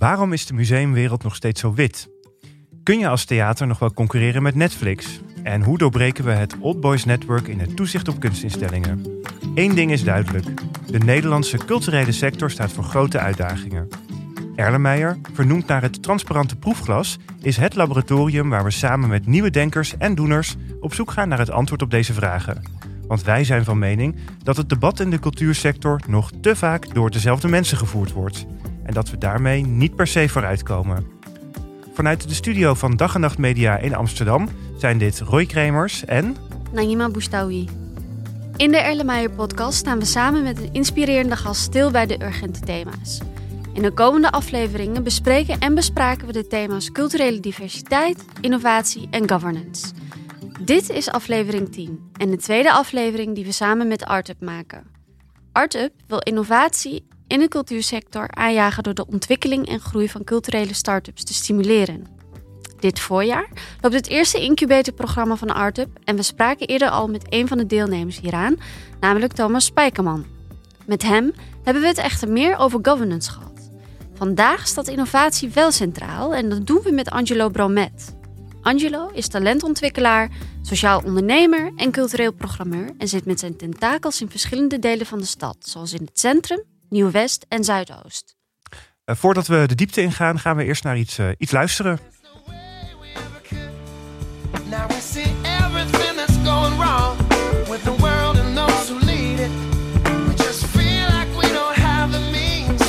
Waarom is de museumwereld nog steeds zo wit? Kun je als theater nog wel concurreren met Netflix? En hoe doorbreken we het Old Boys Network in het toezicht op kunstinstellingen? Eén ding is duidelijk. De Nederlandse culturele sector staat voor grote uitdagingen. Erlenmeyer, vernoemd naar het transparante proefglas, is het laboratorium waar we samen met nieuwe denkers en doeners op zoek gaan naar het antwoord op deze vragen. Want wij zijn van mening dat het debat in de cultuursector nog te vaak door dezelfde mensen gevoerd wordt. En dat we daarmee niet per se vooruitkomen. Vanuit de studio van Dag en Nacht Media in Amsterdam zijn dit Roy Kremers en... Naima Boustawi. In de Erlenmeyer podcast staan we samen met een inspirerende gast stil bij de urgente thema's. In de komende afleveringen bespreken en bespraken we de thema's culturele diversiteit, innovatie en governance. Dit is aflevering 10 en de tweede aflevering die we samen met ArtUp maken. ArtUp wil innovatie in de cultuursector aanjagen door de ontwikkeling en groei van culturele start-ups te stimuleren. Dit voorjaar loopt het eerste incubatorprogramma van ArtUp en we spraken eerder al met een van de deelnemers hieraan, namelijk Thomas Spijkerman. Met hem hebben we het echter meer over governance gehad. Vandaag staat innovatie wel centraal en dat doen we met Angelo Bromet. Angelo is talentontwikkelaar, sociaal ondernemer en cultureel programmeur en zit met zijn tentakels in verschillende delen van de stad, zoals in het centrum, Nieuw-West en Zuidoost. Uh, voordat we de diepte ingaan, gaan we eerst naar iets, uh, iets luisteren. Now we see everything that's going wrong with the world and those who lead it. We just feel like we don't have the means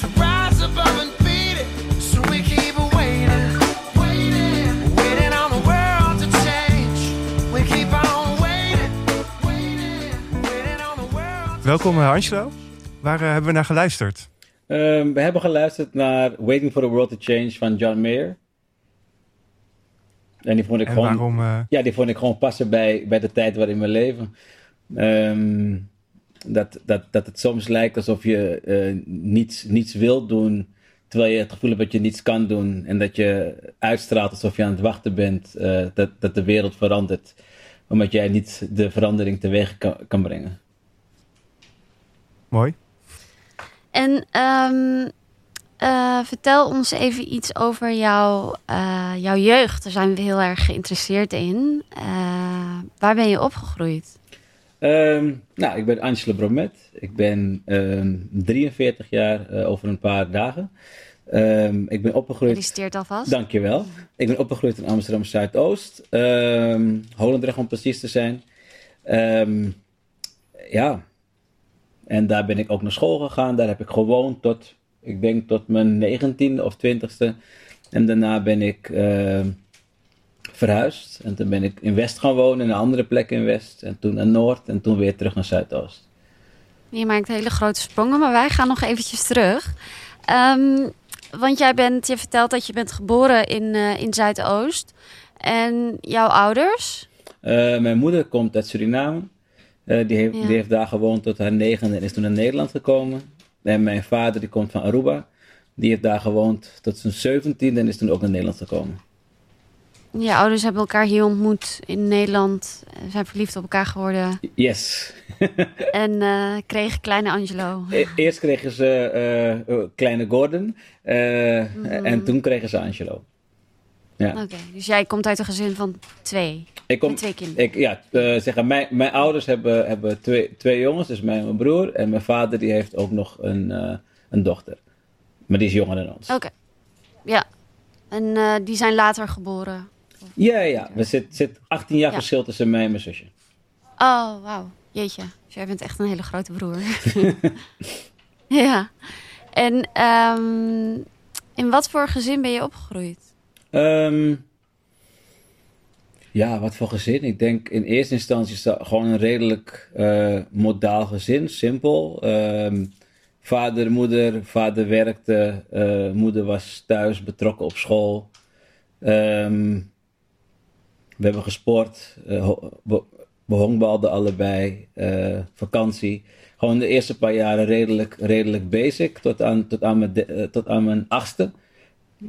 to rise above and beat it. So we keep waiting, waiting, waiting on the world to change. We keep on waiting, waiting, waiting on the world. Welkom Angelo. Waar uh, hebben we naar geluisterd? Um, we hebben geluisterd naar Waiting for the World to Change van John Mayer. En die vond ik en gewoon. Waarom, uh... Ja, die vond ik gewoon passen bij, bij de tijd waarin we leven. Um, dat, dat, dat het soms lijkt alsof je uh, niets, niets wilt doen. Terwijl je het gevoel hebt dat je niets kan doen. En dat je uitstraalt alsof je aan het wachten bent. Uh, dat, dat de wereld verandert. Omdat jij niet de verandering teweeg kan, kan brengen. Mooi. En um, uh, vertel ons even iets over jouw, uh, jouw jeugd. Daar zijn we heel erg geïnteresseerd in. Uh, waar ben je opgegroeid? Um, nou, ik ben Angela Bromet. Ik ben um, 43 jaar over een paar dagen. ik ben opgegroeid. Gefeliciteerd alvast. Dankjewel. Ik ben opgegroeid in Amsterdam Zuidoost. Um, Holendrecht om precies te zijn. ja. En daar ben ik ook naar school gegaan. Daar heb ik gewoond tot ik denk tot mijn negentiende of twintigste. En daarna ben ik uh, verhuisd. En toen ben ik in West gaan wonen, in een andere plek in West. En toen naar Noord en toen weer terug naar Zuidoost. Je maakt hele grote sprongen, maar wij gaan nog eventjes terug. Um, want jij bent, je vertelt dat je bent geboren in, uh, in Zuidoost. En jouw ouders? Uh, mijn moeder komt uit Suriname. Uh, die, heeft, ja. die heeft daar gewoond tot haar negende en is toen naar Nederland gekomen. En mijn vader die komt van Aruba. Die heeft daar gewoond tot zijn 17 en is toen ook naar Nederland gekomen. Je ouders hebben elkaar hier ontmoet in Nederland. Zijn verliefd op elkaar geworden. Yes. en uh, kregen kleine Angelo. E eerst kregen ze uh, kleine Gordon. Mm -hmm. En toen kregen ze Angelo. Ja. Oké, okay, dus jij komt uit een gezin van twee. Ik kom, Met twee kinderen. Ik, ja, uh, zeggen, mijn, mijn ouders hebben, hebben twee, twee jongens, dus mijn, mijn broer. En mijn vader die heeft ook nog een, uh, een dochter. Maar die is jonger dan ons. Oké, okay. ja. En uh, die zijn later geboren? Ja, ja. Er zit, zit 18 jaar ja. verschil tussen mij en mijn zusje. Oh, wauw. Jeetje. Dus jij bent echt een hele grote broer. ja. En um, in wat voor gezin ben je opgegroeid? Um, ja, wat voor gezin? Ik denk in eerste instantie is dat gewoon een redelijk uh, modaal gezin, simpel. Um, vader, moeder, vader werkte, uh, moeder was thuis betrokken op school. Um, we hebben gesport, uh, we, honkbalden allebei, vakantie. Gewoon de eerste paar jaren redelijk, redelijk basic, tot aan, tot aan, mijn, tot aan mijn achtste.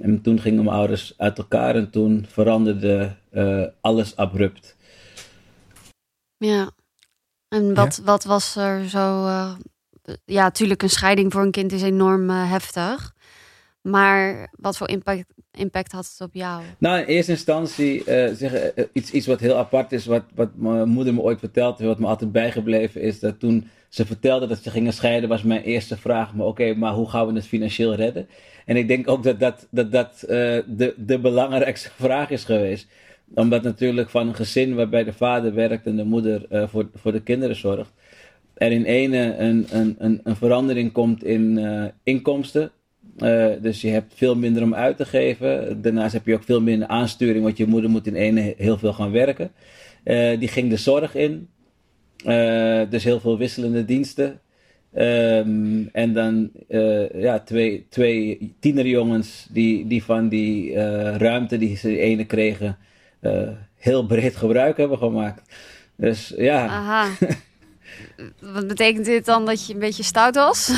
En toen gingen mijn ouders uit elkaar en toen veranderde uh, alles abrupt. Ja, en wat, ja. wat was er zo. Uh, ja, natuurlijk, een scheiding voor een kind is enorm uh, heftig. Maar wat voor impact, impact had het op jou? Nou, in eerste instantie uh, iets, iets wat heel apart is, wat, wat mijn moeder me ooit verteld wat me altijd bijgebleven is, dat toen ze vertelde dat ze gingen scheiden, was mijn eerste vraag, maar oké, maar hoe gaan we het financieel redden? En ik denk ook dat dat, dat, dat uh, de, de belangrijkste vraag is geweest. Omdat natuurlijk van een gezin waarbij de vader werkt en de moeder voor, voor de kinderen zorgt, er in ene een, een, een, verandering komt in inkomsten uh, dus je hebt veel minder om uit te geven. Daarnaast heb je ook veel minder aansturing, want je moeder moet in ene heel veel gaan werken. Die ging de zorg in. Uh, dus heel veel wisselende diensten. Um, en dan ja, twee, twee tienerjongens die, die van die ruimte die ze de ene kregen heel breed gebruik hebben gemaakt. Dus ja. Aha. Wat betekent dit dan dat je een beetje stout was?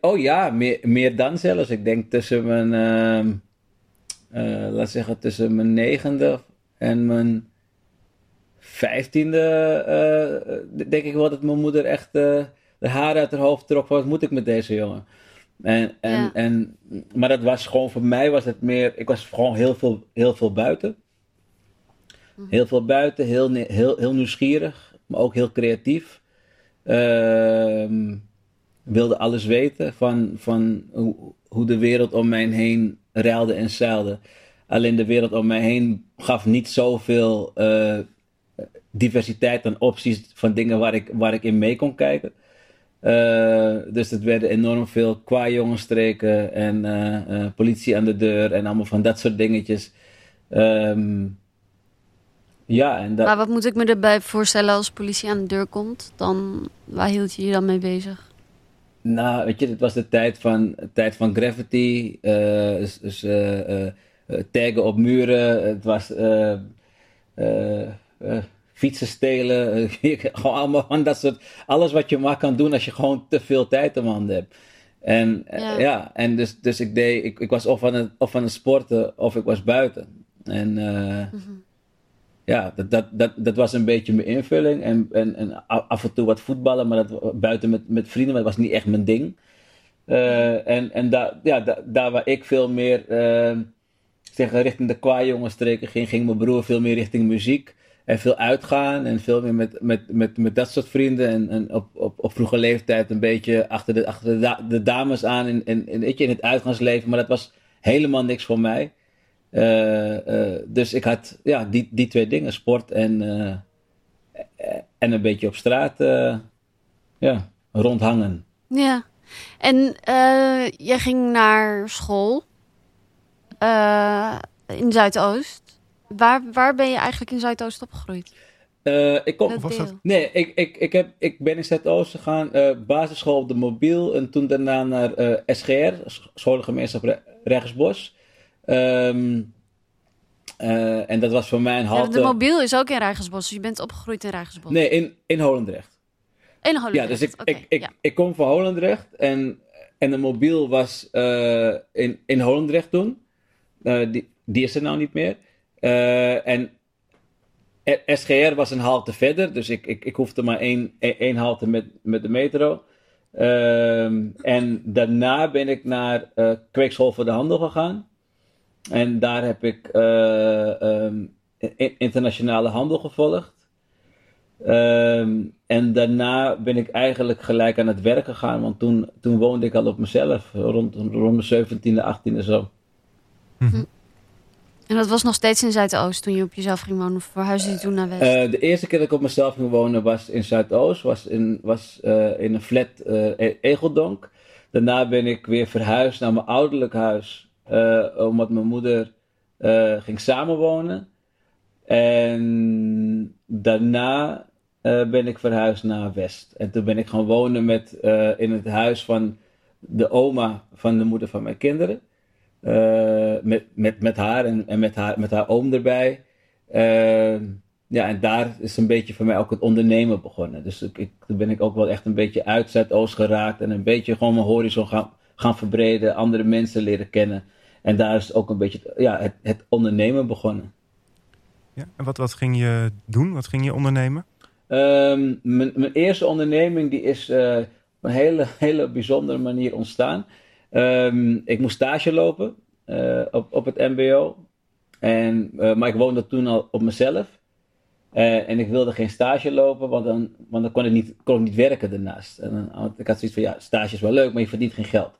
Oh ja, meer, meer dan zelfs. Ik denk tussen mijn, uh, laat zeggen, tussen mijn negende en mijn vijftiende, uh, denk ik wel dat mijn moeder echt de haren uit haar hoofd trok. Wat moet ik met deze jongen? En, en, ja. en, maar dat was gewoon, voor mij was het meer, ik was gewoon heel veel, heel veel buiten. Mhm. Heel veel buiten, heel, heel, heel nieuwsgierig, maar ook heel creatief. Ehm wilde alles weten van, van hoe, hoe de wereld om mij heen ruilde en zeilde. Alleen de wereld om mij heen gaf niet zoveel uh, diversiteit aan opties van dingen waar ik, waar ik in mee kon kijken. Uh, dus het werden enorm veel kwa-jongensstreken en uh, politie aan de deur en allemaal van dat soort dingetjes. Um, ja, en dat... Maar wat moet ik me erbij voorstellen als politie aan de deur komt? Dan, waar hield je je dan mee bezig? Nou, weet je, het was de tijd van, tijd van graffiti, dus, dus taggen op muren, het was fietsen stelen, gewoon allemaal van dat soort, alles wat je maar kan doen als je gewoon te veel tijd om handen hebt. En ja, ja en dus, dus ik deed, ik, ik was of aan, het, of aan het sporten of ik was buiten. En mm -hmm ja, dat, dat, dat, dat was een beetje mijn invulling. En, en, en af en toe wat voetballen, maar dat buiten met, met vrienden, maar dat was niet echt mijn ding. Uh, en en daar, ja, da, daar waar ik veel meer uh, zeg, richting de kwa-jongensstreken ging, ging mijn broer veel meer richting muziek. En veel uitgaan en veel meer met, met, met, met dat soort vrienden. En, en op, op, op vroege leeftijd een beetje achter de, achter de, de dames aan in, in, in, in het uitgaansleven. Maar dat was helemaal niks voor mij. Uh, dus ik had ja, die, die twee dingen, sport en, uh, en een beetje op straat ja, rondhangen. Ja, en jij ging naar school in Zuidoost. Waar, waar ben je eigenlijk in Zuidoost opgegroeid? ik kom, was dat? Nee, ik, ik, ik, heb, ik ben in Zuidoost gegaan, basisschool op de mobiel en toen daarna naar SGR, Scholengemeenschap Rechtsbos. Um, uh, en dat was voor mij een halte... Ja, de mobiel is ook in Rijgersbos, dus je bent opgegroeid in Rijgersbos. Nee, in, in Holendrecht. In Holendrecht, Ja, dus ik, okay, ik, ik, ja. ik kom van Holendrecht en, en de mobiel was uh, in, in Holendrecht toen. Uh, die, die is er nou niet meer. En SGR was een halte verder, dus ik, ik, ik hoefde maar één, één halte met, met de metro. Ehm, en daarna ben ik naar Kweekschool voor de Handel gegaan. En daar heb ik uh, um, internationale handel gevolgd. Um, en daarna ben ik eigenlijk gelijk aan het werk gegaan, want toen, toen woonde ik al op mezelf, rond, rond mijn 17e, 18e zo. Hm. En dat was nog steeds in Zuidoost toen je op jezelf ging wonen, of verhuisde je toen naar West? Uh, de eerste keer dat ik op mezelf ging wonen was in Zuidoost, was in, was, uh, in een flat uh, Egeldonk. Daarna ben ik weer verhuisd naar mijn ouderlijk huis omdat mijn moeder ging samenwonen. En daarna ben ik verhuisd naar West. En toen ben ik gaan wonen met, in het huis van de oma van de moeder van mijn kinderen. Met, met, met haar en, en met, haar, met haar oom erbij. ja, en daar is een beetje voor mij ook het ondernemen begonnen. Dus ik, ik, toen ben ik ook wel echt een beetje uit Zuidoost geraakt. En een beetje gewoon mijn horizon gaan, gaan verbreden. Andere mensen leren kennen. En daar is ook een beetje ja, het, het ondernemen begonnen. Ja, en wat, wat ging je doen? Wat ging je ondernemen? Um, mijn, mijn eerste onderneming die is uh, op een hele, hele bijzondere manier ontstaan. Ehm, ik moest stage lopen op, op het MBO. En, maar ik woonde toen al op mezelf. en ik wilde geen stage lopen, want dan, want dan kon, ik niet, kon ik niet werken daarnaast. En dan, ik had zoiets van, ja, stage is wel leuk, maar je verdient geen geld.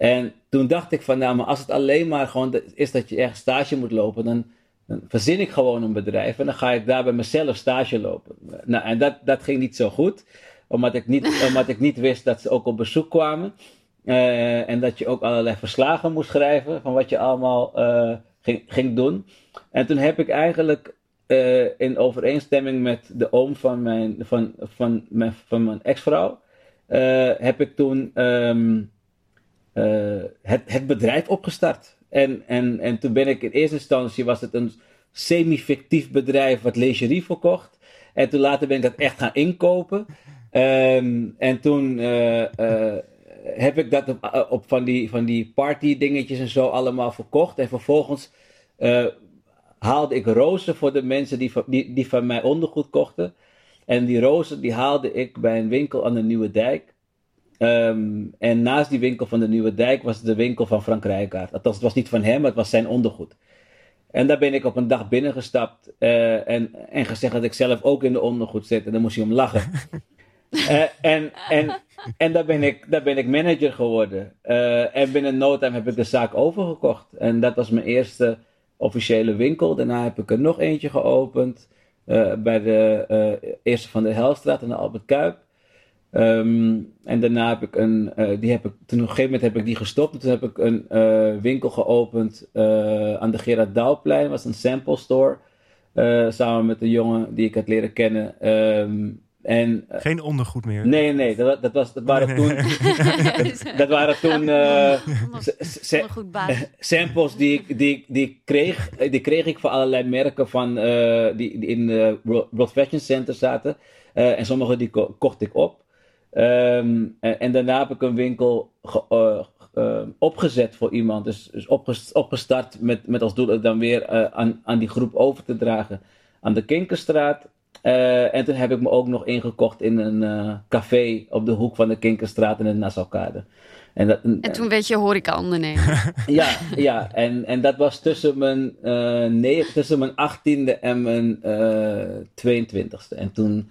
En toen dacht ik van, nou, maar als het alleen maar gewoon is dat je ergens stage moet lopen, dan, dan verzin ik gewoon een bedrijf en dan ga ik daar bij mezelf stage lopen. Nou, en dat, dat ging niet zo goed, omdat ik niet, omdat ik niet wist dat ze ook op bezoek kwamen. Uh, en dat je ook allerlei verslagen moest schrijven van wat je allemaal uh, ging, ging doen. En toen heb ik eigenlijk uh, in overeenstemming met de oom van mijn, van, van mijn, van mijn ex-vrouw, heb ik toen um, het, het bedrijf opgestart. En, en, en toen ben ik in eerste instantie was het een semi-fictief bedrijf wat lingerie verkocht. En toen later ben ik dat echt gaan inkopen. Um, en toen heb ik dat op, uh, op, van, die, van die party dingetjes en zo allemaal verkocht. En vervolgens haalde ik rozen voor de mensen die, die, van mij ondergoed kochten. En die rozen die haalde ik bij een winkel aan de Nieuwe Dijk. Um, en naast die winkel van de Nieuwe Dijk was de winkel van Frank Rijkaard. Althans, het was niet van hem, het was zijn ondergoed. En daar ben ik op een dag binnengestapt uh, en, en gezegd dat ik zelf ook in de ondergoed zit. En dan moest hij om lachen. uh, en en, en daar, ben ik, daar ben ik manager geworden. Uh, en binnen no time heb ik de zaak overgekocht. En dat was mijn eerste officiële winkel. Daarna heb ik er nog eentje geopend. bij de eerste van de Helstraat en de Albert Kuip. Um, en daarna heb ik een, die heb ik, toen op een gegeven moment heb ik die gestopt. En toen heb ik een winkel geopend aan de Gerard Douwplein. Was een sample store. samen met een jongen die ik had leren kennen. Um, en, Geen ondergoed meer. Nee, nee, dat, dat, was, dat waren toen. dat, dat, waren toen. samples die ik, die, die, kreeg, die kreeg ik voor allerlei merken van, die, die in de World Fashion Center zaten. en sommige die ko kocht ik op. Um, en, en, daarna heb ik een winkel ge, uh, uh, opgezet voor iemand. Dus, dus opgestart met, met als doel dan weer uh, aan, aan die groep over te dragen aan de Kinkerstraat. En toen heb ik me ook nog ingekocht in een café op de hoek van de Kinkerstraat en de Nassaukade. En, dat, en toen werd je horeca-ondernemer. ja, ja en, en dat was tussen mijn, nee, tussen mijn 18e en mijn 22e. En toen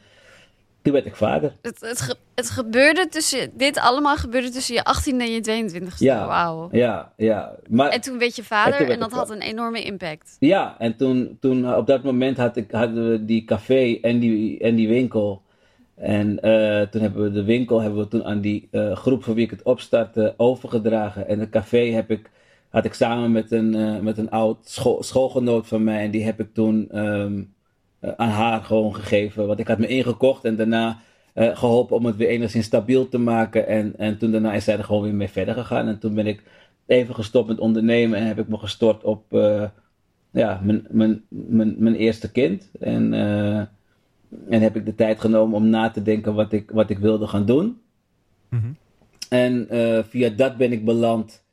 toen werd ik vader. Het, het, het, gebeurde tussen, dit allemaal gebeurde tussen je 18e en je 22e. Ja, Wauw. Ja, ja. Maar, en toen werd je vader en, en dat had een enorme impact. Ja, en toen, toen op dat moment had ik, hadden we die café en die, en die winkel. En uh, toen hebben we de winkel hebben we toen aan die uh, groep voor wie ik het opstartte overgedragen. En het café heb ik, had ik samen met een, uh, met een oud school, schoolgenoot van mij. En die heb ik toen um, uh, aan haar gewoon gegeven. Want ik had me ingekocht en daarna uh, geholpen om het weer enigszins stabiel te maken. En, en toen daarna is zij er gewoon weer mee verder gegaan. En toen ben ik even gestopt met ondernemen en heb ik me gestort op uh, ja, mijn, mijn, mijn, mijn eerste kind. En, en heb ik de tijd genomen om na te denken wat ik, wat ik wilde gaan doen. Mm -hmm. En via dat ben ik beland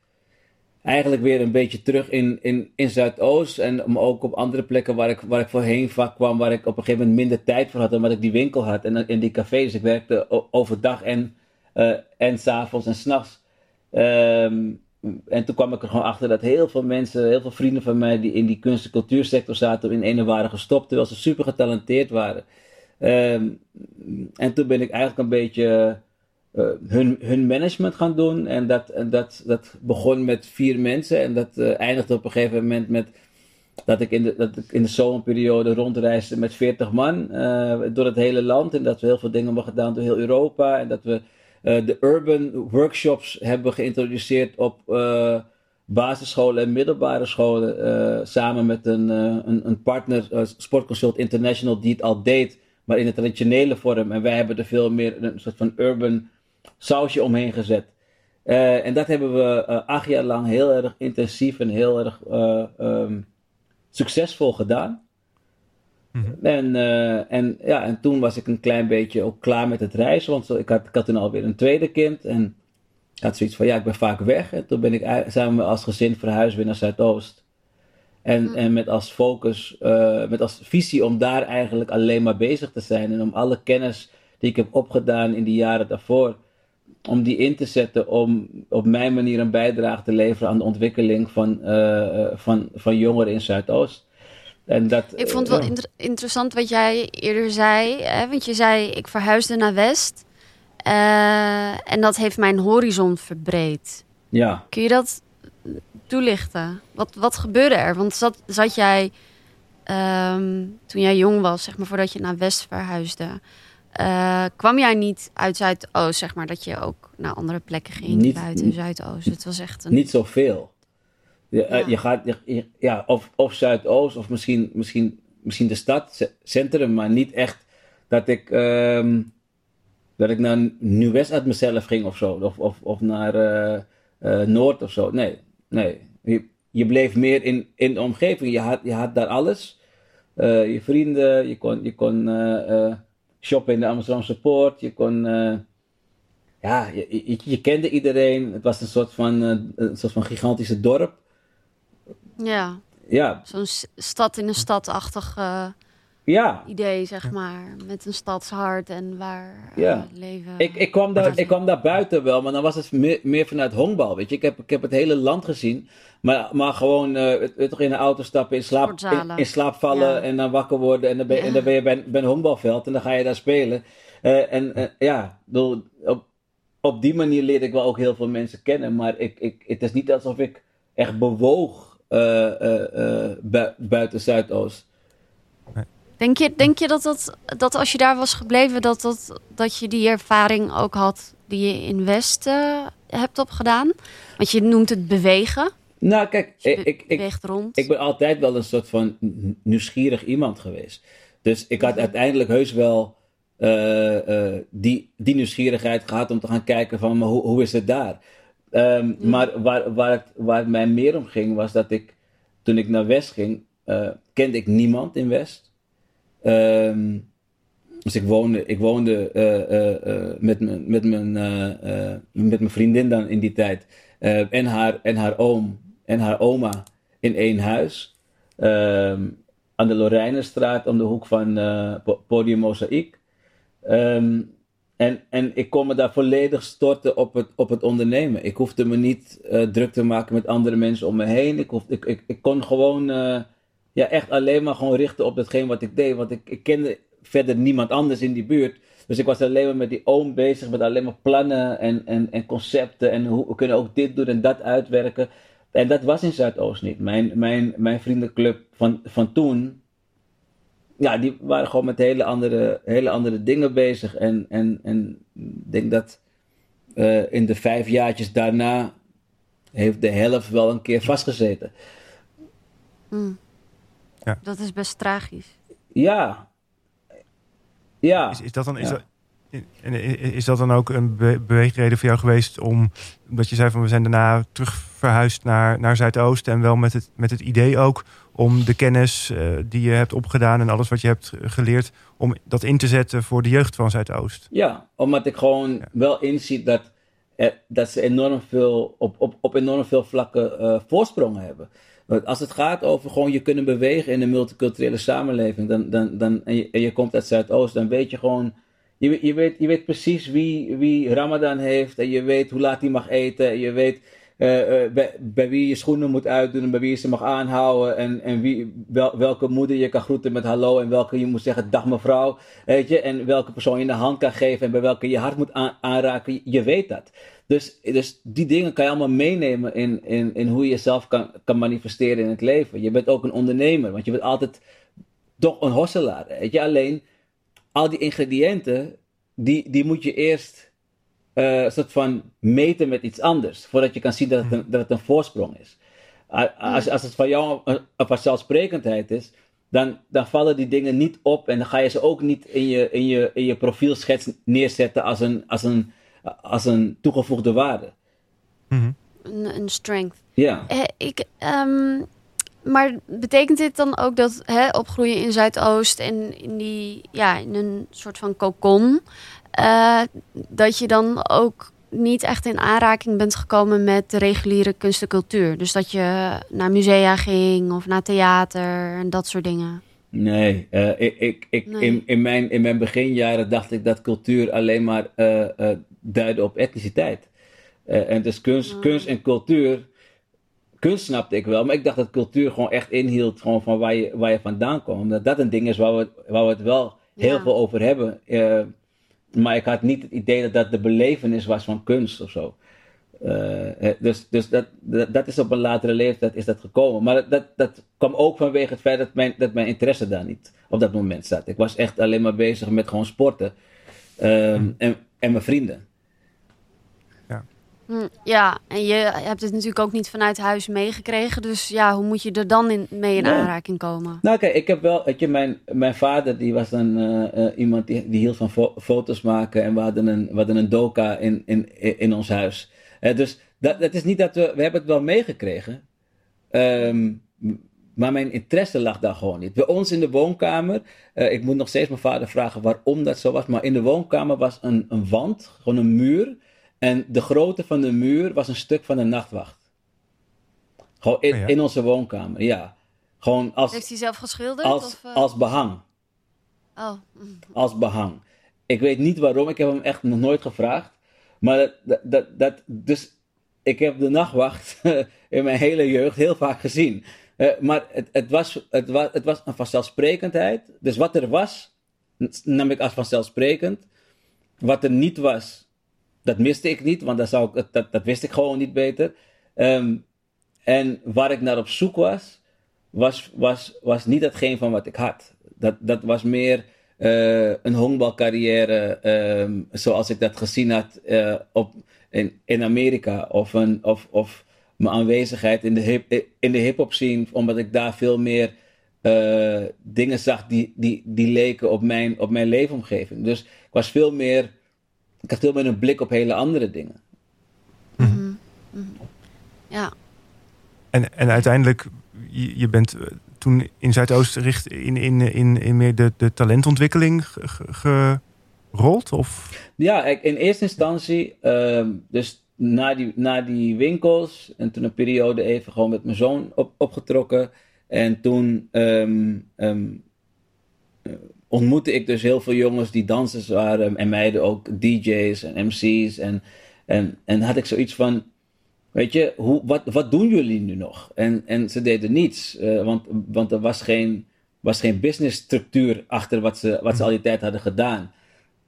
eigenlijk weer een beetje terug in, in, in Zuidoost. En ook op andere plekken waar ik, waar ik voorheen vaak kwam, waar ik op een gegeven moment minder tijd voor had, omdat ik die winkel had. En in die cafés, ik werkte overdag en, uh, en s'avonds en s'nachts. Um, en toen kwam ik er gewoon achter dat heel veel mensen, heel veel vrienden van mij die in die kunst- en cultuursector zaten, in ene waren gestopt, terwijl ze super getalenteerd waren. Um, en toen ben ik eigenlijk een beetje uh, hun, hun management gaan doen. En dat, dat, dat begon met vier mensen. En dat uh, eindigde op een gegeven moment met dat ik in de, dat ik in de zomerperiode rondreisde met 40 man uh, door het hele land. En dat we heel veel dingen hebben gedaan door heel Europa. En dat we de urban workshops hebben geïntroduceerd op basisscholen en middelbare scholen. samen met een, een, een, partner, Sportconsult International, die het al deed. Maar in de traditionele vorm. En wij hebben er veel meer een soort van urban sausje omheen gezet. Uh, en dat hebben we uh, acht jaar lang heel erg intensief en heel erg uh, um, succesvol gedaan. Mm -hmm. en, en, ja, en toen was ik een klein beetje ook klaar met het reizen, want ik had, ik had toen alweer een tweede kind. En ik had zoiets van, ja, ik ben vaak weg. En toen ben ik samen als gezin verhuisd weer naar Zuidoost. En, mm -hmm. en met als focus, met als visie om daar eigenlijk alleen maar bezig te zijn. En om alle kennis die ik heb opgedaan in die jaren daarvoor om die in te zetten om op mijn manier een bijdrage te leveren aan de ontwikkeling van, van, van jongeren in Zuidoost. En dat, ik vond het wel interessant wat jij eerder zei. Hè? Want je zei, ik verhuisde naar West. en dat heeft mijn horizon verbreed. Ja. Kun je dat toelichten? Wat, wat gebeurde er? Want zat, zat jij Ehm, toen jij jong was, zeg maar, voordat je naar West verhuisde, uh, kwam jij niet uit Zuidoost, zeg maar, dat je ook naar andere plekken ging niet, buiten Zuidoost? Het was echt een... Niet zoveel. Je, eh, je gaat, ja, of, of Zuidoost, of misschien, misschien, misschien de stad, centrum, maar niet echt dat ik, um, dat ik naar Nieuw-West uit mezelf ging of zo, of, of, of naar uh, Noord of zo. Nee, nee. Je, je bleef meer in, in de omgeving. Je had, je had daar alles. Eh, je vrienden, je kon, je kon eh, eh, shoppen in de Amsterdamse Poort, je kon, ja, je, je, je, kende iedereen. Het was een soort van, een soort van gigantische dorp. Ja. Ja. Zo'n stad in een stadachtig ja. idee, zeg maar. Met een stadshart en waar ja. leven... Ik, ik, kwam daar, ik kwam daar buiten wel, maar dan was het meer, meer vanuit honkbal, weet je. Ik heb, ik heb het hele land gezien. Maar, maar gewoon uh, toch in de auto stappen, in slaap, in, slaap vallen en dan wakker worden. En dan ben, en dan ben je bij, bij een honkbalveld en dan ga je daar spelen. Uh, en uh, ja, op, op die manier leerde ik wel ook heel veel mensen kennen. Maar ik, ik, het is niet alsof ik echt bewoog bu buiten Zuidoost. Denk je, denk je dat, dat, dat als je daar was gebleven, dat, dat, dat je die ervaring ook had die je in West hebt opgedaan? Want je noemt het bewegen. Nou, kijk, ik, ik, ik, rond. ik ben altijd wel een soort van nieuwsgierig iemand geweest. Dus ik had mhm. uiteindelijk heus wel uh, uh, die, die nieuwsgierigheid gehad om te gaan kijken van, maar hoe, hoe is het daar? Um, Maar waar, waar, het, waar het mij meer om ging, was dat ik, toen ik naar West ging, uh, kende ik niemand in West. Um, dus ik woonde, ik woonde met, met, mijn, met mijn vriendin dan in die tijd. en, haar, en haar oom en haar oma in één huis. Um, aan de Lorijnenstraat om de hoek van uh, Podium Mozaïek. Um, en, en ik kon me daar volledig storten op het, op het ondernemen. Ik hoefde me niet uh, druk te maken met andere mensen om me heen. Ik, ik, ik, ik kon gewoon uh, ja, echt alleen maar gewoon richten op hetgeen wat ik deed. Want ik, ik kende verder niemand anders in die buurt. Dus ik was alleen maar met die oom bezig, met alleen maar plannen en, en, en concepten. En hoe we kunnen ook dit doen en dat uitwerken. En dat was in Zuidoost niet. Mijn, mijn, mijn vriendenclub van, van toen, ja, die waren gewoon met hele andere, hele andere dingen bezig. En, en, en ik denk dat uh, in de vijf jaartjes daarna heeft de helft wel een keer vastgezeten. Mm. Ja. Dat is best tragisch. Ja. Ja. Is, is dat dan, is dat, is dat dan ook een beweegreden voor jou geweest om, dat je zei van we zijn daarna terug verhuisd naar, naar Zuidoost en wel met het, met het idee ook om de kennis uh, die je hebt opgedaan en alles wat je hebt geleerd, om dat in te zetten voor de jeugd van Zuidoost? Ja, omdat ik gewoon ja. wel inzie dat, eh, dat ze enorm veel, op, op, op enorm veel vlakken uh, voorsprongen hebben. Als het gaat over gewoon je kunnen bewegen in een multiculturele samenleving, dan, dan, dan, en, je, je komt uit Zuidoost, dan weet je gewoon je, je, weet, je weet precies wie, wie Ramadan heeft en je weet hoe laat hij mag eten. En je weet uh, uh, bij, wie je schoenen moet uitdoen en bij wie je ze mag aanhouden. En, en wie, wel, welke moeder je kan groeten met hallo en welke je moet zeggen dag mevrouw. Weet je, en welke persoon je de hand kan geven en bij welke je hart moet aanraken. Je weet dat. Dus, dus die dingen kan je allemaal meenemen in, in, in hoe je jezelf kan, kan manifesteren in het leven. Je bent ook een ondernemer, want je bent altijd toch een hosselaar. Weet je, alleen al die ingrediënten, die, die moet je eerst uh, soort van meten met iets anders. Voordat je kan zien dat het een, dat het een voorsprong is. Als, als het van jou een, een vanzelfsprekendheid is, dan, dan vallen die dingen niet op en dan ga je ze ook niet in je, in je, in je profielschets neerzetten als een, als een, als een toegevoegde waarde. Mm een, een strength. Ja. Eh, ik, um, maar betekent dit dan ook dat hè, opgroeien in Zuidoost en in, die, ja, in een soort van kokon, uh, dat je dan ook niet echt in aanraking bent gekomen met de reguliere kunst en cultuur? Dus dat je naar musea ging of naar theater en dat soort dingen? Nee, uh, ik, ik, ik, In, in, mijn, in mijn beginjaren dacht ik dat cultuur alleen maar uh, duiden op etniciteit. en dus kunst, kunst en cultuur kunst snapte ik wel, maar ik dacht dat cultuur gewoon echt inhield gewoon van waar je, waar je vandaan komt. Omdat dat een ding is waar we, waar we het wel heel veel over hebben. Uh, maar ik had niet het idee dat dat de belevenis was van kunst of zo. Uh, dus dus dat, dat, dat, is op een latere leeftijd is dat gekomen. Maar dat, dat, dat kwam ook vanwege het feit dat mijn, dat mijn interesse daar niet op dat moment zat. Ik was echt alleen maar bezig met gewoon sporten. Um, en, en mijn vrienden. Hm, ja, en je hebt het natuurlijk ook niet vanuit huis meegekregen. Dus ja, hoe moet je er dan in, mee in aanraking komen? Nou kijk, ik heb wel, weet je, mijn, mijn vader die was dan uh, uh, iemand die, die hield van fo foto's maken. En we hadden een, we hadden een doka in, in, in ons huis. Uh, dus dat, dat is niet dat we, we hebben het wel meegekregen. Um, maar mijn interesse lag daar gewoon niet. Bij ons in de woonkamer, ik moet nog steeds mijn vader vragen waarom dat zo was. Maar in de woonkamer was een, een wand, gewoon een muur en de grootte van de muur was een stuk van de nachtwacht. Gewoon in, oh in onze woonkamer, ja. Gewoon als, Heeft hij zelf geschilderd? Als, of, uh... als behang. Oh. Als behang. Ik weet niet waarom, ik heb hem echt nog nooit gevraagd. Maar dat, dat, dat, dus ik heb de nachtwacht in mijn hele jeugd heel vaak gezien. Uh, maar het, het, was, het, was, het was een vanzelfsprekendheid. Dus wat er was, nam ik als vanzelfsprekend. Wat er niet was, dat miste ik niet, want dat, zou ik, dat, dat wist ik gewoon niet beter. Um, en waar ik naar op zoek was, was, was, was niet hetgeen van wat ik had. Dat, dat was meer uh, een honkbalcarrière um, zoals ik dat gezien had uh, op, in, in Amerika. Of, een, of, of mijn aanwezigheid in de, hip, in de hip-hop scene, omdat ik daar veel meer uh, dingen zag die, die, die leken op mijn, op mijn leefomgeving. Dus ik was veel meer ik had veel meer een blik op hele andere dingen. Mm -hmm. Ja. En, en uiteindelijk, je, je bent eh, toen in Zuidoost richt in, in, in, in meer de, de talentontwikkeling gerold? Of? Ja, in eerste instantie, uh, dus na die, na die winkels en toen een periode even gewoon met mijn zoon op, opgetrokken. En toen um, um, ontmoette ik dus heel veel jongens die dansers waren en meiden ook DJ's en MC's. En, en, en had ik zoiets van, weet je, hoe, wat, wat doen jullie nu nog? En, en ze deden niets, uh, want, want er was geen, was geen businessstructuur achter wat ze, wat ze al die tijd hadden gedaan.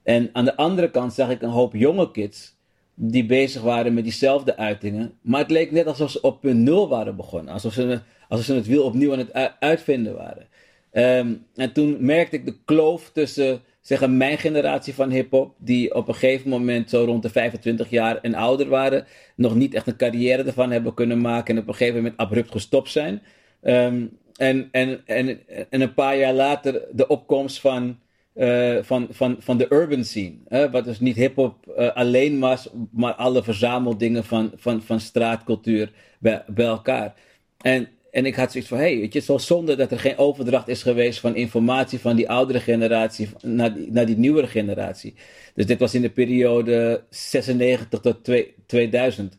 En aan de andere kant zag ik een hoop jonge kids die bezig waren met diezelfde uitingen. Maar het leek net alsof ze op punt nul waren begonnen. Alsof ze, alsof ze het wiel opnieuw aan het uitvinden waren. Um, en toen merkte ik de kloof tussen zeggen, mijn generatie van hip-hop, die op een gegeven moment zo rond de 25 jaar en ouder waren, nog niet echt een carrière ervan hebben kunnen maken en op een gegeven moment abrupt gestopt zijn. Um, en, en, en, en een paar jaar later de opkomst van, uh, van, van, van de urban scene. Hè, wat dus niet hip-hop uh, alleen was, maar alle verzameldingen van, van, van straatcultuur bij, bij elkaar. En en ik had zoiets van, hey, weet je, wel zonde dat er geen overdracht is geweest van informatie van die oudere generatie naar die, naar die nieuwere generatie. Dus dit was in de periode 96 tot 2000.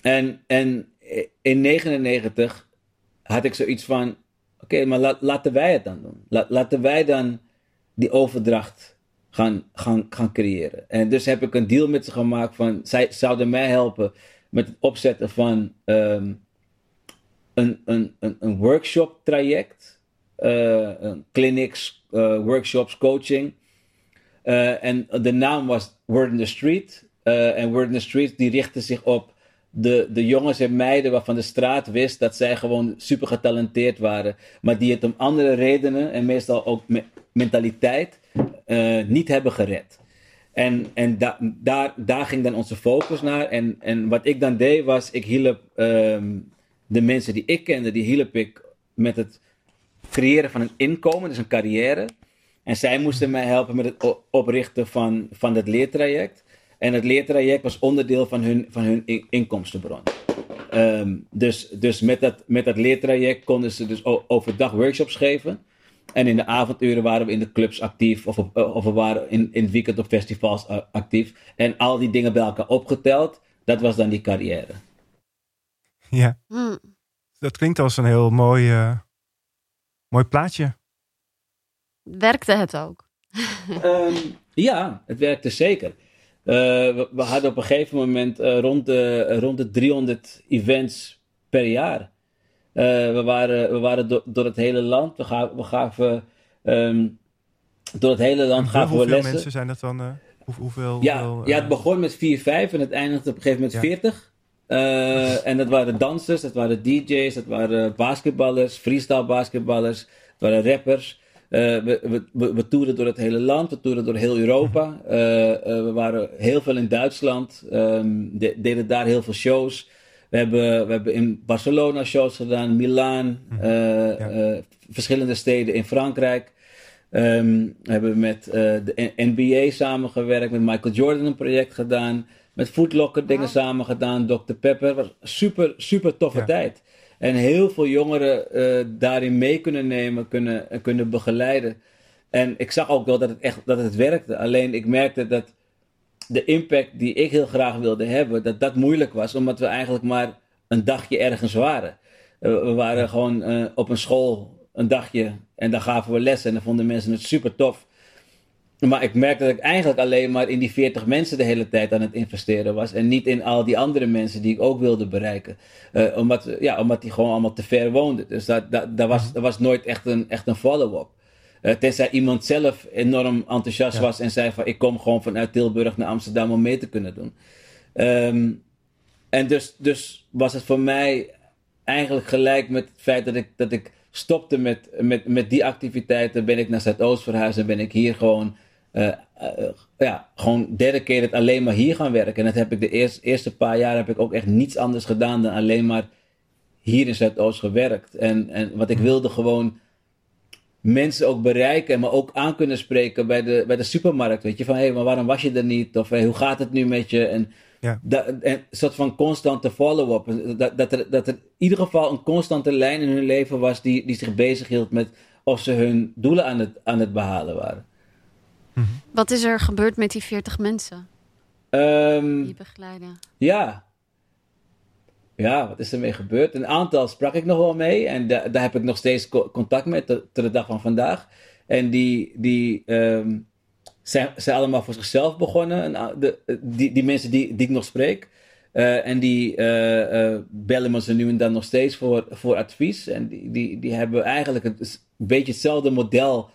En, en in 99 had ik zoiets van, oké, maar laten wij het dan doen. laten wij dan die overdracht gaan, gaan, gaan creëren. En dus heb ik een deal met ze gemaakt van, zij zouden mij helpen met het opzetten van... Um, een, een, een, een workshop traject, uh, clinics, uh, workshops, coaching. Uh, en de naam was Word in the Street. en Word in the Street die richtte zich op de, de jongens en meiden waarvan de straat wist dat zij gewoon super getalenteerd waren. Maar die het om andere redenen en meestal ook me mentaliteit niet hebben gered. En, en da daar, daar ging dan onze focus naar. En, en wat ik dan deed was, ik hielp um, de mensen die ik kende, die hielp ik met het creëren van een inkomen, dus een carrière. En zij moesten mij helpen met het oprichten van, van het leertraject. En het leertraject was onderdeel van hun, van hun inkomstenbron. Um, dus dus met, dat, met dat leertraject konden ze dus overdag workshops geven. En in de avonduren waren we in de clubs actief. Of, of we waren in, in het weekend op festivals actief. En al die dingen bij elkaar opgeteld, dat was dan die carrière. Ja. Hmm. Dat klinkt als een heel mooi, uh, mooi plaatje. Werkte het ook? um, ja, het werkte zeker. we, we, hadden op een gegeven moment rond, de, rond de 300 events per jaar. we waren, we waren door, door het hele land. We, gaven, we gaven ehm, door het hele land gaven we lessen. Hoeveel mensen zijn dat dan? hoeveel, ja, ja, het begon met 4, 5 en het eindigde op een gegeven moment 40. Uh, en dat waren dansers, dat waren DJ's, dat waren basketballers, freestyle basketballers, dat waren rappers. Uh, we, we, we, toerden door het hele land, we toerden door heel Europa. Uh, we waren heel veel in Duitsland, um, de, deden daar heel veel shows. We hebben, we hebben in Barcelona shows gedaan, Milaan, mhm. ja. verschillende steden in Frankrijk. Um, we hebben met de NBA samengewerkt, met Michael Jordan een project gedaan met Footlocker dingen samen gedaan, Dr. Pepper. Was super, super toffe tijd. En heel veel jongeren uh, daarin mee kunnen nemen, kunnen, kunnen begeleiden. En ik zag ook wel dat het echt dat het werkte. Alleen ik merkte dat de impact die ik heel graag wilde hebben, dat dat moeilijk was, omdat we eigenlijk maar een dagje ergens waren. Uh, we waren gewoon uh, op een school een dagje en daar gaven we les en dan vonden mensen het super tof. Maar ik merkte dat ik eigenlijk alleen maar in die 40 mensen de hele tijd aan het investeren was. En niet in al die andere mensen die ik ook wilde bereiken. Uh, omdat, ja, omdat die gewoon allemaal te ver woonden. Dus dat, dat, dat, was, dat was nooit echt een, echt een follow-up. Uh, tenzij iemand zelf enorm enthousiast was en zei van ik kom gewoon vanuit Tilburg naar Amsterdam om mee te kunnen doen. Um, en dus, dus was het voor mij eigenlijk gelijk met het feit dat ik, dat ik stopte met, met, met die activiteiten. Ben ik naar Zuidoost verhuisd en ben ik hier gewoon ja, gewoon dedicated alleen maar hier gaan werken. En dat heb ik de eerste, eerste paar jaar heb ik ook echt niets anders gedaan dan alleen maar hier in Zuidoost gewerkt. En, en wat ik wilde gewoon mensen ook bereiken, maar ook aan kunnen spreken bij de, bij de supermarkt. Weet je, van hé, hey, maar waarom was je er niet? Of hey, hoe gaat het nu met je? En, ja. dat, en een soort van constante follow-up. Dat, dat, er, dat er in ieder geval een constante lijn in hun leven was die, die zich bezig hield met of ze hun doelen aan het, aan het behalen waren. Mhm. Wat is er gebeurd met die 40 mensen? Um, die begeleiden. Ja. Ja, wat is er mee gebeurd? Een aantal sprak ik nog wel mee en daar heb ik nog steeds contact mee tot, de dag van vandaag. En die, die um, zijn, zijn allemaal voor zichzelf begonnen. En, de, die, die mensen die, die ik nog spreek. Uh, en die uh, uh, bellen me ze nu en dan nog steeds voor, voor advies. En die, die, die hebben eigenlijk een, een beetje hetzelfde model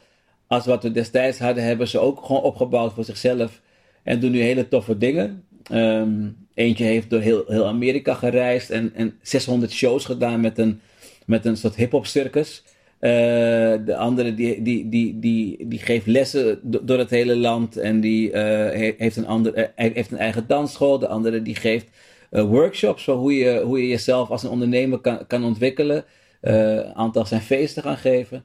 als wat we destijds hadden, hebben ze ook gewoon opgebouwd voor zichzelf. En doen nu hele toffe dingen. Um, eentje heeft door heel, heel Amerika gereisd en, en 600 shows gedaan met een, met een soort hip-hop circus. Uh, de andere die, die, die, die, die geeft lessen door het hele land en die uh, heeft, een ander, uh, heeft een eigen dansschool. De andere die geeft workshops voor hoe je, hoe je jezelf als een ondernemer kan, kan ontwikkelen. Een aantal zijn feesten gaan geven.